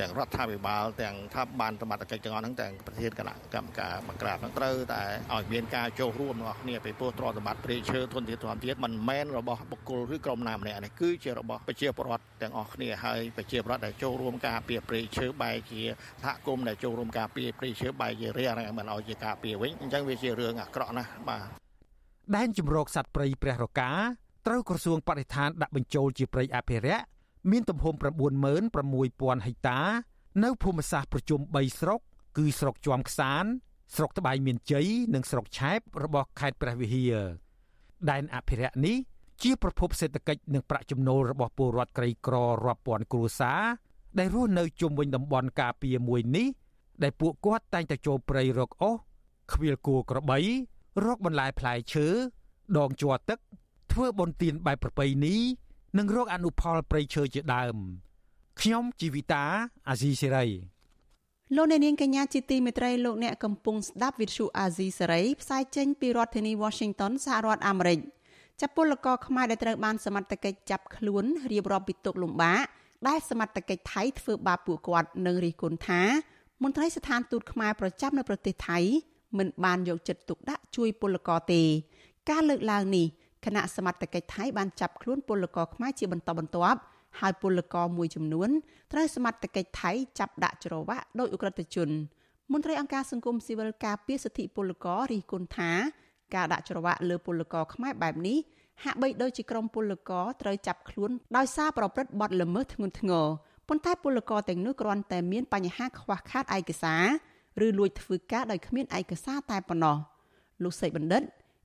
ទាំងរដ្ឋាភិបាលទាំងថាបានសមត្ថកិច្ចទាំងអស់ហ្នឹងទាំងប្រធានគណៈកម្មការបង្ក្រាបហ្នឹងត្រូវតែឲ្យមានការចូលរួមរបស់គ្នាពីព្រោះទ្រព្យសម្បត្តិព្រៃឈើធនធានធម្មជាតិមិនមែនរបស់បុគ្គលឬក្រុមណាម្នាក់នេះគឺជារបស់ប្រជាពលរដ្ឋទាំងអស់គ្នាហើយប្រជាពលរដ្ឋដែលចូលរួមការពារព្រៃឈើបែរជាសហគមន៍ដែលចូលរួមការពារព្រៃឈើបែរជារារាំងមិនឲ្យជាការពារវិញអញ្ចឹងវាជារឿងអាក្រក់ណាស់បាទដែនជំរកសត្វព្រៃព្រះរកាត្រូវក្រសួងបរិស្ថានដាក់បញ្ចូលជាព្រៃអភិរក្ស មានទំហំ96000ហិកតា នៅភូមិសាស្ត្រប្រជុំ3ស្រុក គឺស្រុកជាំខ្សាន ស្រុកត្បៃមានជ័យនិងស្រុកឆែបរបស់ខេត្តព្រះវិហារដែនអភិរក្សនេះជាប្រភពសេដ្ឋកិច្ចនិងប្រាក់ចំណូលរបស់ពលរដ្ឋក្រីក្ររាប់ពាន់គ្រួសារដែលរស់នៅជុំវិញតំបន់ការពារមួយនេះដែលពួកគាត់តែងតែចូលព្រៃរកអូសខ្វៀលគួរក្របីរកបន្លែផ្លែឈើដងជាប់ទឹក ធ្វើបុណ្យទានបែបប្រពៃណី និងរកអនុផលព្រៃឈើជាដើមខ្ញុំជីវិតាអាស៊ីសេរីលោកអ្នកនាងកញ្ញាជាទីមេត្រីលោកអ្នកកំពុងស្ដាប់វិទ្យុអាស៊ីសេរីផ្សាយចេញពីរដ្ឋធានី Washington សហរដ្ឋអាមេរិកចាប់ពលករខ្មែរដែលត្រូវបានសមត្ថកិច្ចចាប់ខ្លួនរៀបរាប់ពីទុកលំបាកដែលសមត្ថកិច្ចថៃធ្វើបាបពួកគាត់និងរិះគន់ថាមន្ត្រីស្ថានទូតខ្មែរប្រចាំនៅប្រទេសថៃមិនបានយកចិត្តទុកដាក់ជួយពលករទេ ការលើកឡើងនេះ គណៈសមត្ថកិច្ចថៃបានចាប់ខ្លួនពលករខ្មែរជាបន្តបន្ទាប់ហើយពលករមួយចំនួនត្រូវសមត្ថកិច្ចថៃចាប់ដាក់ច្រវាក់ដោយអ ுக ្រិតជនមន្ត្រីអង្គការសង្គមស៊ីវិលការពារសិទ្ធិពលកររិះគន់ថាការដាក់ច្រវាក់លើពលករខ្មែរបែបនេះហាក់បីដូចជាក្រុមពលករត្រូវចាប់ខ្លួនដោយសារប្រព្រឹត្តបទល្មើសធ្ងន់ធ្ងរប៉ុន្តែពលករទាំងនោះគ្រាន់តែមានបញ្ហាខ្វះខាតឯកសារឬលួចធ្វើការដោយគ្មានឯកសារតែប៉ុណ្ណោះលោកសេចបណ្ឌិត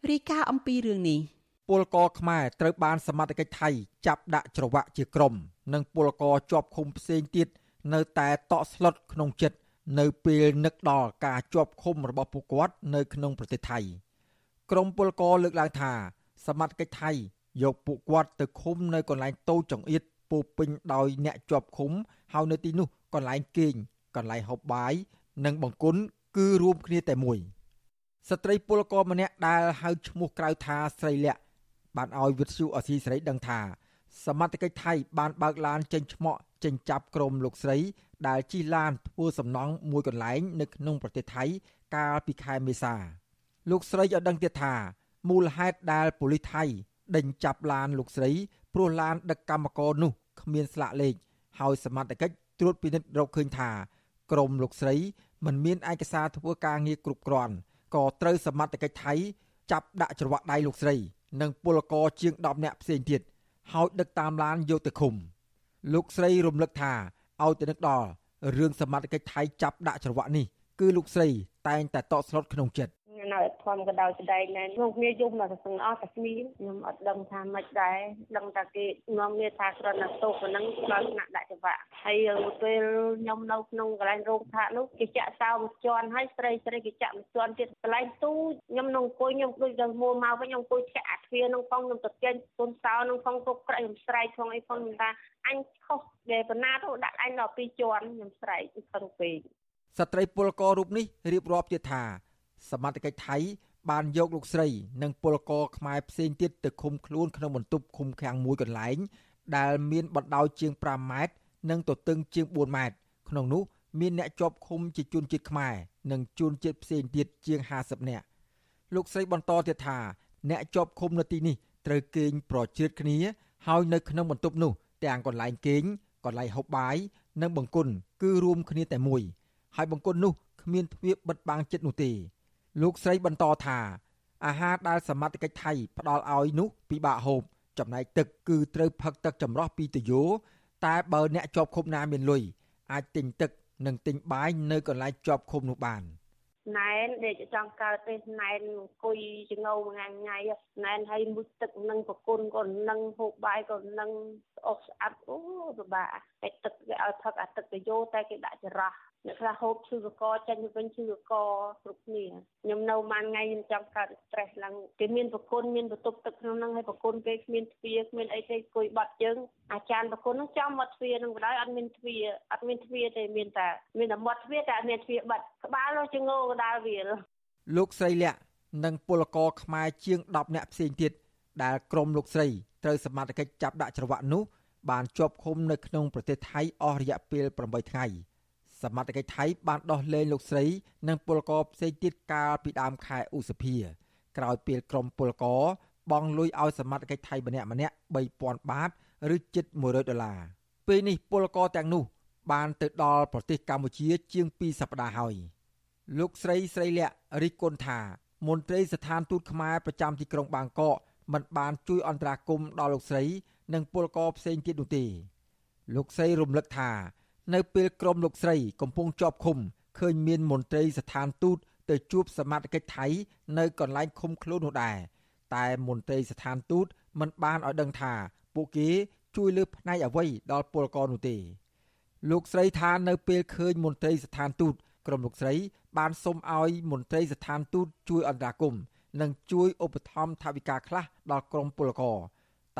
រាយការណ៍អំពីរឿងនេះ ពលករខ្មែរត្រូវបានសមត្ថកិច្ចថៃចាប់ដាក់ច្រវាក់ជាក្រុម និងពលករជាប់ឃុំផ្សេងទៀតនៅតែតក់ស្លុតក្នុងចិត្តនៅពេលនឹកដល់ការជាប់ឃុំរបស់ពួកគាត់នៅក្នុងប្រទេសថៃក្រមពលករលើកឡើងថា សមត្ថកិច្ចថៃយកពួកគាត់ទៅឃុំនៅកន្លែងតូចចង្អៀតពោពេញដោយអ្នកជាប់ឃុំហើយនៅទីនោះកន្លែងគេងកន្លែងហូបបាយនិងបង្គន់គឺរួមគ្នាតែមួយស្ត្រីពលករម្នាក់ដែលហៅឈ្មោះក្រៅថាស្រីលក្ខ បានឲ្យវិទ្យុអសីសេរីដឹងថាសមត្ថកិច្ចថៃបានបើកឡានចេញឆ្មក់ចេញចាប់ក្រុមលោកស្រីដែលជិះឡានធ្វើសំណង់មួយកន្លែងនៅក្នុងប្រទេសថៃកាលពីខែមេសាលោកស្រីឲ្យដឹងទៀតថាមូលហេតុដែលប៉ូលីសថៃដេញចាប់ឡានលោកស្រីព្រោះឡានដឹកកម្មករនោះគ្មានស្លាកលេខហើយសមត្ថកិច្ចត្រួតពិនិត្យរកឃើញថាក្រុមលោកស្រីមិនមានឯកសារធ្វើការងារគ្រប់គ្រាន់ក៏ត្រូវសមត្ថកិច្ចថៃចាប់ដាក់ច្រវាក់ដៃលោកស្រី និងពលករជាង10នាក់ផ្សេងទៀតហើយដឹកតាមឡានយកទៅឃុំ លោកស្រីរំលឹកថាឲ្យទៅនឹកដល់រឿងសមត្ថកិច្ចថៃចាប់ដាក់ច្រវាក់នេះគឺលោកស្រីតែងតែតក់ស្លុតក្នុងចិត្ត នៅធម្មក៏ដោយស្ដែងដែរក្នុងគ្នាយំមកទាំងអស់តែគ្នាខ្ញុំអត់ដឹងថាម៉េចដែរដឹងតែគេនាំគ្នាថាគ្រាន់តែទុកប៉ុណ្ណឹងដល់ថ្នាក់ដាក់ច្បាប់ហើយពេលខ្ញុំនៅក្នុងកន្លែងរោងផាកនោះគេចាក់សោមួយជាន់ហើយស្រីស្រីគេចាក់មួយជាន់ទៀតកន្លែងទូខ្ញុំនៅអង្គុយខ្ញុំដូចទៅមួមកវិញខ្ញុំអង្គុយចាក់អាទ្វារនឹងផងខ្ញុំទៅទាញទុនសោនឹងផងទុកក្រែខ្ញុំស្រែកផងអីផងខ្ញុំថាអញខុសដែលបណ្ណាទៅដាក់អញដល់ពីរជាន់ខ្ញុំស្រែកខឹងពេកស្ត្រីពលកររូបនេះរៀបរាប់ទៀតថា សមត្ថកិច្ចថៃបានយកលោកស្រី និងពលករខ្មែរផ្សេងទៀតទៅឃុំខ្លួនក្នុងបន្ទប់ឃុំឃាំងមួយកន្លែង ដែលមានបណ្ដោយជាង5ម៉ែត្រនិងទទឹងជាង4ម៉ែត្រក្នុងនោះមានអ្នកជាប់ឃុំជាជនជាតិខ្មែរនិងជនជាតិផ្សេងទៀតជាង50នាក់លោកស្រីបន្តទៀតថា អ្នកជាប់ឃុំនៅទីនេះត្រូវគេងប្រជ្រៀតគ្នា ហើយនៅក្នុងបន្ទប់នោះ ទាំងកន្លែងគេងកន្លែងហូបបាយនិងបង្គន់គឺរួមគ្នាតែមួយ ហើយបង្គន់នោះគ្មានទ្វារបិទបាំងចិត្តនោះទេ លោកស្រីបន្តថាអាហារដែលសមត្ថកិច្ចថៃផ្ដល់ឲ្យនោះពិបាកហូបចំណែកទឹកគឺត្រូវផឹកទឹកចម្រោះពីតយោតែបើអ្នកជាប់ឃុំណាមានលុយអាចទិញទឹកនិងទិញបាយនៅកន្លែងជាប់ឃុំនោះបានណែនដែលចង់កើតទេណែនអង្គុយចងោមួយថ្ងៃណែនឲ្យមុជទឹកនឹងប្រគុណក៏នឹងហូបបាយក៏នឹងស្អុកស្អាតអូពិបាក តែទឹកគេឲ្យផឹកអាទឹកតយោតែគេដាក់ច្រោះអ្នកខ្លះហូបឈឺកកចេញទៅវិញឈឺកកគ្រប់គ្នាខ្ញុំនៅមួយថ្ងៃខ្ញុំចង់កើត stress ឡើងគេមានប្រគុណមានបន្ទប់ទឹកក្នុងហ្នឹងហើយប្រគុណគេគ្មានទ្វារគ្មានអីទេគួយបាត់ជើងអាចារ្យប្រគុណហ្នឹងចំមាត់ទ្វារហ្នឹងបណ្ដោយអត់មានទ្វារអត់មានទ្វារទេមានតែមានតែមាត់ទ្វារតែអត់មានទ្វារបាត់ក្បាលនោះជាងោកដាលវាលលោកស្រីលក្ខនិងពលករខ្មែរជាង10នាក់ផ្សេងទៀតដែលក្រុមលោកស្រីត្រូវសមត្ថកិច្ចចាប់ដាក់ច្រវាក់នោះ បានជាប់ឃុំនៅក្នុងប្រទេសថៃអស់រយៈពេល8ថ្ងៃ។សមត្ថកិច្ចថៃបានដោះលែងលោកស្រី និងពលករផ្សេងទៀតកាលពីដើមខែឧសភាក្រោយពេលក្រុមពលករបង់លុយឲ្យសមត្ថកិច្ចថៃម្នាក់ម្នាក់3000បាតឬជិត100ដុល្លារពេលនេះពលករទាំងនោះ បានទៅដល់ប្រទេសកម្ពុជា ជាង2សប្តាហ៍ហើយលោកស្រីស្រីលក្ខរិះគន់ថាមន្ត្រីស្ថានទូតខ្មែរប្រចាំទីក្រុងបាងកកមិនបានជួយអន្តរាគមន៍ដល់លោកស្រី និងពលករផ្សេងទៀតនោះទេលោកស្រីរំលឹកថា នៅពេលក្រុមលោកស្រីកំពុងជាប់ឃុំឃើញមានមន្ត្រីស្ថានទូតទៅជួបសមាជិកថៃនៅកន្លែងឃុំខ្លួននោះដែរតែមន្ត្រីស្ថានទូតមិនបានឲ្យដឹងថា ពួកគេជួយលើផ្នែកអ្វីដល់ពលករនោះទេលោកស្រីថានៅពេលឃើញមន្ត្រីស្ថានទូតក្រុមលោកស្រី បានសុំឲ្យមន្ត្រីស្ថានទូតជួយអន្តរាគមន៍និងជួយឧបត្ថម្ភថវិកាខ្លះដល់ក្រុមពលករ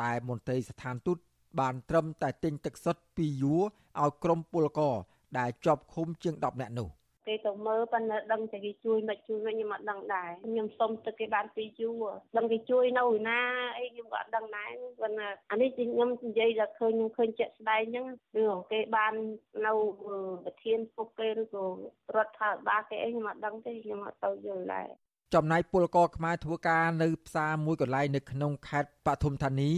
តែមន្ត្រីស្ថានទូតបានត្រឹមតែទិញទឹកសុទ្ធពីយួរឲ្យក្រុមពលករដែលជាប់ឃុំជាង10នាក់នោះគេទៅមើលប៉ុន្តែដឹងតែគេជួយមិនជួយវិញខ្ញុំអត់ដឹងដែរខ្ញុំសុំទឹកគេបានពីយូរដឹងគេជួយនៅណាអីខ្ញុំក៏អត់ដឹងដែរប៉ុន្តែអានេះខ្ញុំនិយាយដល់ឃើញខ្ញុំឃើញជាក់ស្ដែងហ្នឹងរឿងគេបាននៅប្រធានពុកគេឬក៏រដ្ឋាភិបាលគេអីខ្ញុំអត់ដឹងទេខ្ញុំអត់ទៅយល់ដែរ ចំណែកពលករខ្មែរធ្វើការនៅផ្សារមួយកន្លែងនៅក្នុងខេត្តបឋមធានី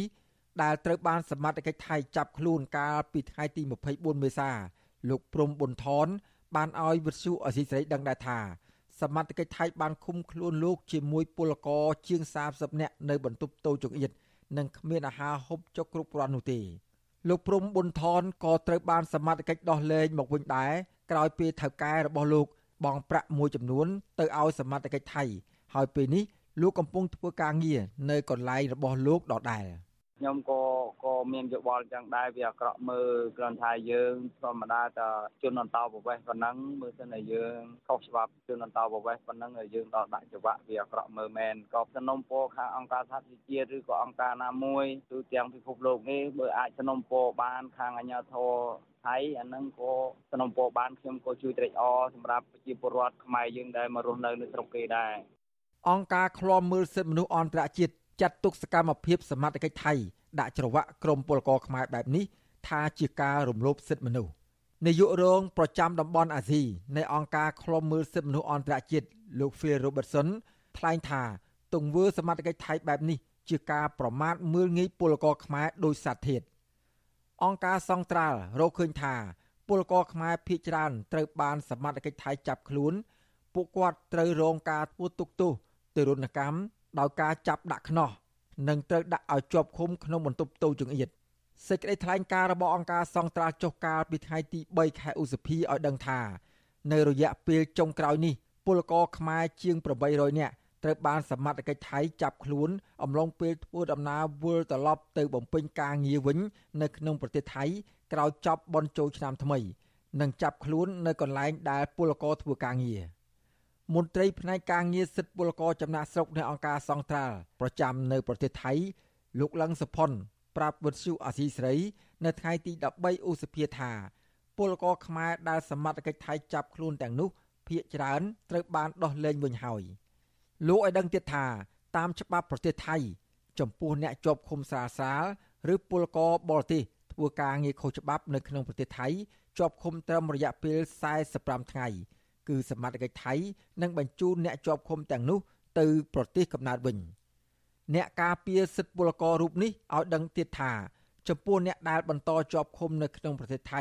ដែលត្រូវបានសមត្ថកិច្ចថៃចាប់ខ្លួនកាលពីថ្ងៃទី24មេសាលោកព្រំប៊ុនថនបានឲ្យវិទ្យុអសីសេរីដឹងដែរថាសមត្ថកិច្ចថៃបានឃុំខ្លួនលោកជាមួយពលករជាង30នាក់នៅបន្ទប់តូចចង្អៀតនិងគ្មានអាហារហូបចុកគ្រប់គ្រាន់នោះទេលោកព្រំប៊ុនថនក៏ត្រូវបានសមត្ថកិច្ចដោះលែងមកវិញដែរក្រោយពេលថៅកែរបស់លោក បង់ប្រាក់មួយចំនួនទៅឲ្យសមត្ថកិច្ចថៃ ហើយពេលនេះលោកកំពុងធ្វើការងារនៅកន្លែងរបស់លោកដដែល។ខ្ញុំក៏ក៏មានយោបល់ចឹងដែរវាអាក្រក់មើលគ្រាន់ថាយើងធម្មតាតែជនអន្តោប្រវេសន៍ប៉ុណ្ណឹងមើលទៅតែយើងខុសច្បាប់ជនអន្តោប្រវេសន៍ប៉ុណ្ណឹងយើងដល់ដាក់ច្បាប់វាអាក្រក់មើលមែនក៏សំណុំពរខាងអង្គការសហជីវជាតិឬក៏អង្គការណាមួយទូទាំងពិភពលោកនេះបើអាចសំណុំពរបានខាងអាជ្ញាធរ ថៃអានឹងក៏សំណុំពរបានខ្ញុំក៏ជួយត្រេកអរសម្រាប់ប្រជាពលរដ្ឋខ្មែរយើងដែលមករស់នៅនៅស្រុកគេដែរអង្គការឃ្លាំមើលសិទ្ធិមនុស្សអន្តរជាតិចាត់ទុកសកម្មភាពសមត្ថកិច្ចថៃដាក់ច្រវាក់ក្រុមពលករខ្មែរបែបនេះថាជាការរំលោភសិទ្ធិមនុស្សនាយករងប្រចាំតំបន់អាស៊ីនៃអង្គការឃ្លាំមើលសិទ្ធិមនុស្សអន្តរជាតិលោក Phil Robertson ថ្លែងថាទង្វើសមត្ថកិច្ចថៃបែបនេះជាការប្រមាថមើលងាយពលករខ្មែរដោយសាធាត អង្គការសង្ត្រាល់រកឃើញថាពលករខ្មែរភៀសច្រើនត្រូវបានសមត្ថកិច្ចថៃចាប់ខ្លួន ពួកគាត់ត្រូវរងការធ្វើទុកទោសទរណកម្មដោយការចាប់ដាក់ខ្នោះនិងត្រូវដាក់ឲ្យជាប់ឃុំក្នុងបន្ទប់តូចចង្អៀតសេចក្តីថ្លែងការណ៍របស់អង្គការសង្ត្រាល់ចុះកាលពីថ្ងៃទី3ខែឧសភាឲ្យដឹងថា នៅរយៈពេលចុងក្រោយនេះពលករខ្មែរជាង800នាក់ ត្រូវបានសមត្ថកិច្ចថៃចាប់ខ្លួនអំឡុងពេលធ្វើដំណើរវិលត្រឡប់ទៅបំពេញការងារវិញ នៅក្នុងប្រទេសថៃក្រោយចប់បន់ជោឆ្នាំថ្មី និងចាប់ខ្លួននៅកន្លែងដែលពលករធ្វើការងារ។មន្ត្រីផ្នែកការងារសិទ្ធិពលករចំណាក់ស្រុកនៃអង្គការសង្ត្រាល់ប្រចាំនៅប្រទេសថៃ លោកលឹងសុផុនប្រាប់វិទ្យុអាស៊ីសេរី នៅថ្ងៃទី13ឧសភាថា ពលករខ្មែរដែលសមត្ថកិច្ចថៃចាប់ខ្លួនទាំងនោះភ ieck ច្រើនត្រូវបានដោះលែងវិញហើយ លោកឲ្យដឹងទៀតថាតាមច្បាប់ប្រទេសថៃ ចំពោះអ្នកជាប់ឃុំស្រាលស្រាលឬពលករបរទេសធ្វើការងារខុសច្បាប់នៅក្នុងប្រទេសថៃជាប់ឃុំត្រឹមរយៈពេល45ថ្ងៃគឺសមត្ថកិច្ចថៃនឹងបញ្ជូនអ្នកជាប់ឃុំទាំងនោះទៅប្រទេសកំណើតវិញអ្នកការពារសិទ្ធិពលកររូបនេះឲ្យដឹងទៀតថាចំពោះអ្នកដែលបន្តជាប់ឃុំនៅក្នុងប្រទេសថៃ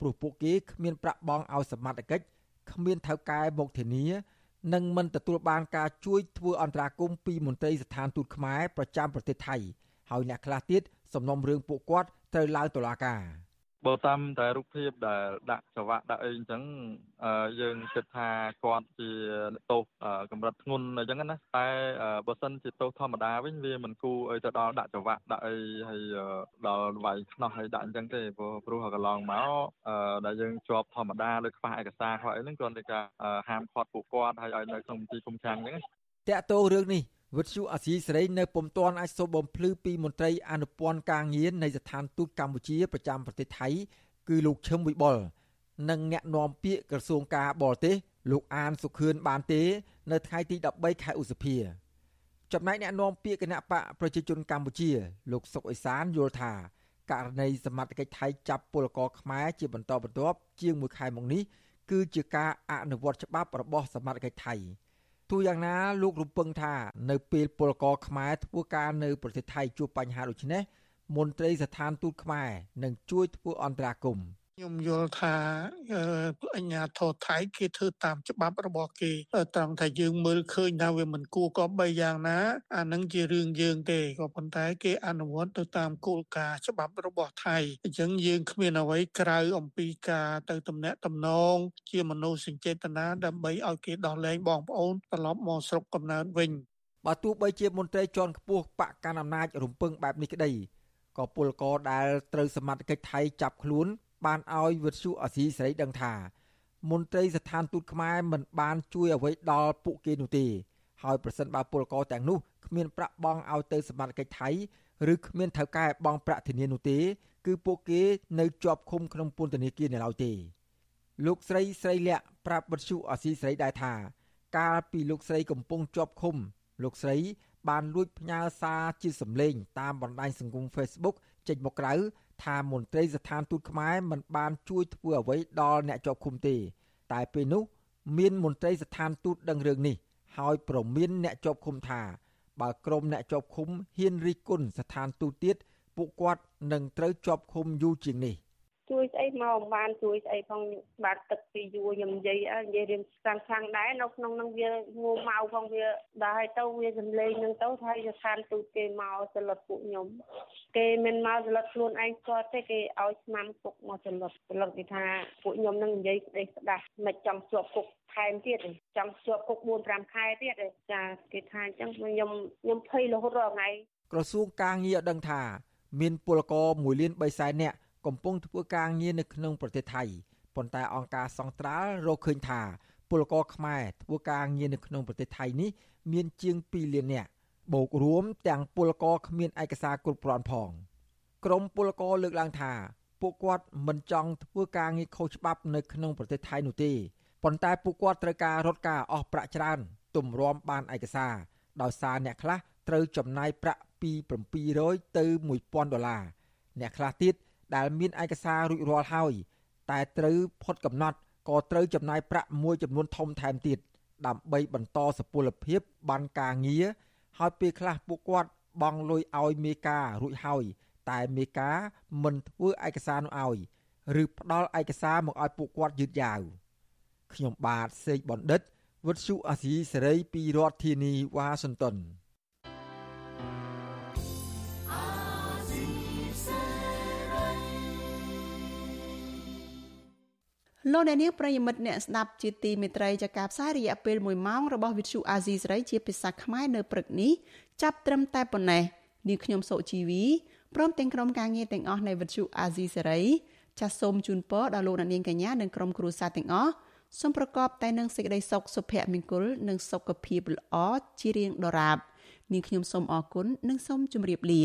ព្រោះពួកគេគ្មានប្រាក់បង់ឲ្យសមត្ថកិច្ចគ្មានថៅកែមកធានា និងមិនទទួលបានការជួយធ្វើអន្តរាគមន៍ពីមន្ត្រីស្ថានទូតខ្មែរប្រចាំប្រទេសថៃហើយអ្នកខ្លះទៀតសំណុំរឿងពួកគាត់ត្រូវឡើងតុលាការ។ បើតាមតែរូបភាពដែលដាក់ចង្វាក់ដាក់អីអញ្ចឹងយើងគិតថាគាត់ជាទោសកម្រិតធ្ងន់អញ្ចឹងណាតែបើសិនជាទោសធម្មតាវិញវាមិនគួរឲ្យទៅដល់ដាក់ចង្វាក់ដាក់អីហើយដល់វាយខ្នោះហើយដាក់អញ្ចឹងទេព្រោះព្រោះកន្លងមកដែលយើងជាប់ធម្មតាដោយខ្វះឯកសារខ្វះអីហ្នឹងគ្រាន់តែការហាមឃាត់ពួកគាត់ហើយឲ្យនៅក្នុងទីគុំខាំងអញ្ចឹងតាក់ទោរឿងនេះ វិទ្យុអាស៊ីសេរីនៅពុំទាន់អាចសូមបំភ្លឺពីមន្ត្រីអនុព័ន្ធការងារនៃស្ថានទូតកម្ពុជាប្រចាំប្រទេសថៃគឺលោកឈឹមវិបុលនិងអ្នកនាំពាក្យក្រសួងការបរទេសលោកអានសុខឿនបានទេ នៅថ្ងៃទី13ខែឧសភាចំណែកអ្នកនាំពាក្យគណៈបកប្រជាជនកម្ពុជា លោកសុកអេសានយល់ថាករណីសមត្ថកិច្ចថៃចាប់ពលករខ្មែរជាបន្តបន្ទាប់ជាង1ខែមកនេះគឺជាការអនុវត្តច្បាប់របស់សមត្ថកិច្ចថៃ ទោះយ៉ាងណាលោករំពឹងថានៅពេលពលករខ្មែរធ្វើការនៅប្រទេសថៃជួបបញ្ហាដូចនេះមន្ត្រីស្ថានទូតខ្មែរនឹងជួយធ្វើអន្តរាគមន៍ ខ្ញុំយល់ថាអញ្ញាធរថៃគេធ្វើតាមច្បាប់របស់គេត្រង់ថាយើងមើលឃើញថាវាមិនគួរក៏បីយ៉ាងណាអានឹងជារឿងយើងទេក៏ប៉ុន្តែគេអនុវត្តទៅតាមគោលការណ៍ច្បាប់របស់ថៃអញ្ចឹងយើងគ្មានអ្វីក្រៅអំពីការទៅតំណាក់តំណងជាមនោសញ្ចេតនាដើម្បីឲ្យគេដោះលែងបងប្អូនត្រឡប់មកស្រុកកំណើតវិញបើទោះបីជាមន្ត្រីជាន់ខ្ពស់បកកណ្ដាលអំណាចរំពឹងបែបនេះក្តីក៏ពលករដែលត្រូវសមត្ថកិច្ចថៃចាប់ខ្លួន បានឲ្យវិទ្យុអសីសេរីដឹងថា មន្ត្រីស្ថានទូតខ្មែរមិនបានជួយអ្វីដល់ពួកគេនោះទេហើយប្រសិនបើពលករទាំងនោះគ្មានប្រាក់បង់ឲ្យទៅសមត្ថកិច្ចថៃឬគ្មានថៅកែបង់ប្រាក់ធានានោះទេ គឺពួកគេនៅជាប់ឃុំក្នុងពន្ធនាគារនៅឡើយទេលោកស្រីស្រីលក្ខប្រាប់វិទ្យុអសីស្រីដែរថា កាលពីលោកស្រីកំពុងជាប់ឃុំ លោកស្រីបានលួចផ្ញើសារជាសម្លេងតាមបណ្ដាញសង្គម Facebook ចេញមកក្រៅ ថាមន្ត្រីស្ថានទូតខ្មែរមិនបានជួយធ្វើអ្វីដល់អ្នកជាប់ឃុំទេ តែពេលនោះ មានមន្ត្រីស្ថានទូតដឹងរឿងនេះហើយប្រមានអ្នកជាប់ឃុំថាបើក្រុមអ្នកជាប់ឃុំហ៊ានរិះគន់ស្ថានទូតទៀតពួកគាត់នឹងត្រូវជាប់ឃុំយូរជាងនេះ ជួយស្អីមកបានជួយស្អីផងបាត់ទឹកពីយួរខ្ញុំនិយាយនិយាយរៀនខ្លាំងខ្លាំងដែរនៅក្នុងនឹងវាងូមកផងវាដល់ហើយទៅវាសំលេងនឹងទៅថាស្ថានទូតគេមកសន្លត់ពួកខ្ញុំគេមិនមកសន្លត់ខ្លួនឯងគាត់ទេគេឲ្យស្មាំគុកមកសន្លត់សន្លត់គេថាពួកខ្ញុំនឹងនិយាយស្ដីស្ដាស់មិនចង់ជាប់គុកថែមទៀតចង់ជាប់គុក4 5ខែទៀតចាគេថាអញ្ចឹងខ្ញុំខ្ញុំភ័យរហូតរាល់ថ្ងៃក្រសួងការងារដឹងថា មានពលករ1លាន3សែននាក់ កំពុងធ្វើការងារនៅក្នុងប្រទេសថៃប៉ុន្តែអង្គការសង្ត្រាល់រកឃើញថាពលករខ្មែរធ្វើការងារនៅក្នុងប្រទេសថៃនេះមានជាង2លាននាក់បូករួមទាំងពលករគ្មានឯកសារគ្រប់គ្រាន់ផងក្រមពលករលើកឡើងថាពួកគាត់មិនចង់ធ្វើការងារខុសច្បាប់នៅក្នុងប្រទេសថៃនោះទេប៉ុន្តែពួកគាត់ត្រូវការរត់ការអស់ប្រាក់ច្រើនទម្រាំបានឯកសារដោយសារអ្នកខ្លះត្រូវចំណាយប្រាក់ពី700ទៅ1000ដុល្លារអ្នកខ្លះទៀត ដែលមានឯកសាររួចរាល់ហើយ តែត្រូវផុតកំណត់ក៏ត្រូវចំណាយប្រាក់មួយចំនួនធំថែមទៀតដើម្បីបន្តសុពលភាពបានការងារហើយពេលខ្លះពួកគាត់បង់លុយឲ្យមេការរួចហើយ តែមេការមិនធ្វើឯកសារនោះឲ្យឬផ្ដល់ឯកសារមកឲ្យពួកគាត់យឺតយ៉ាវខ្ញុំបាទសេកបណ្ឌិតវុទ្ធុអាស៊ីសេរីពីរដ្ឋធានីវ៉ាស៊ីនតោន លោកអ្នកនាងប្រិយមិត្តអ្នកស្ដាប់ជាទីមេត្រីចាការផ្សាយរយៈពេល1ម៉ោងរបស់វិទ្យុអាស៊ីសេរីជាភាសាខ្មែរនៅព្រឹកនេះចាប់ត្រឹមតែប៉ុណ្ណេះនាងខ្ញុំសុជីវីព្រមទាំងក្រុមការងារទាំងអស់នៃវិទ្យុអាស៊ីសេរីចាសសូមជូនពរដល់លោកអ្នកនាងកញ្ញានិងក្រុមគ្រួសារទាំងអស់សូមប្រកបតែនឹងសេចក្តីសុខសុភមង្គលនិងសុខភាពល្អជារៀងដរាបនាងខ្ញុំសូមអរគុណនិងសូមជម្រាបលា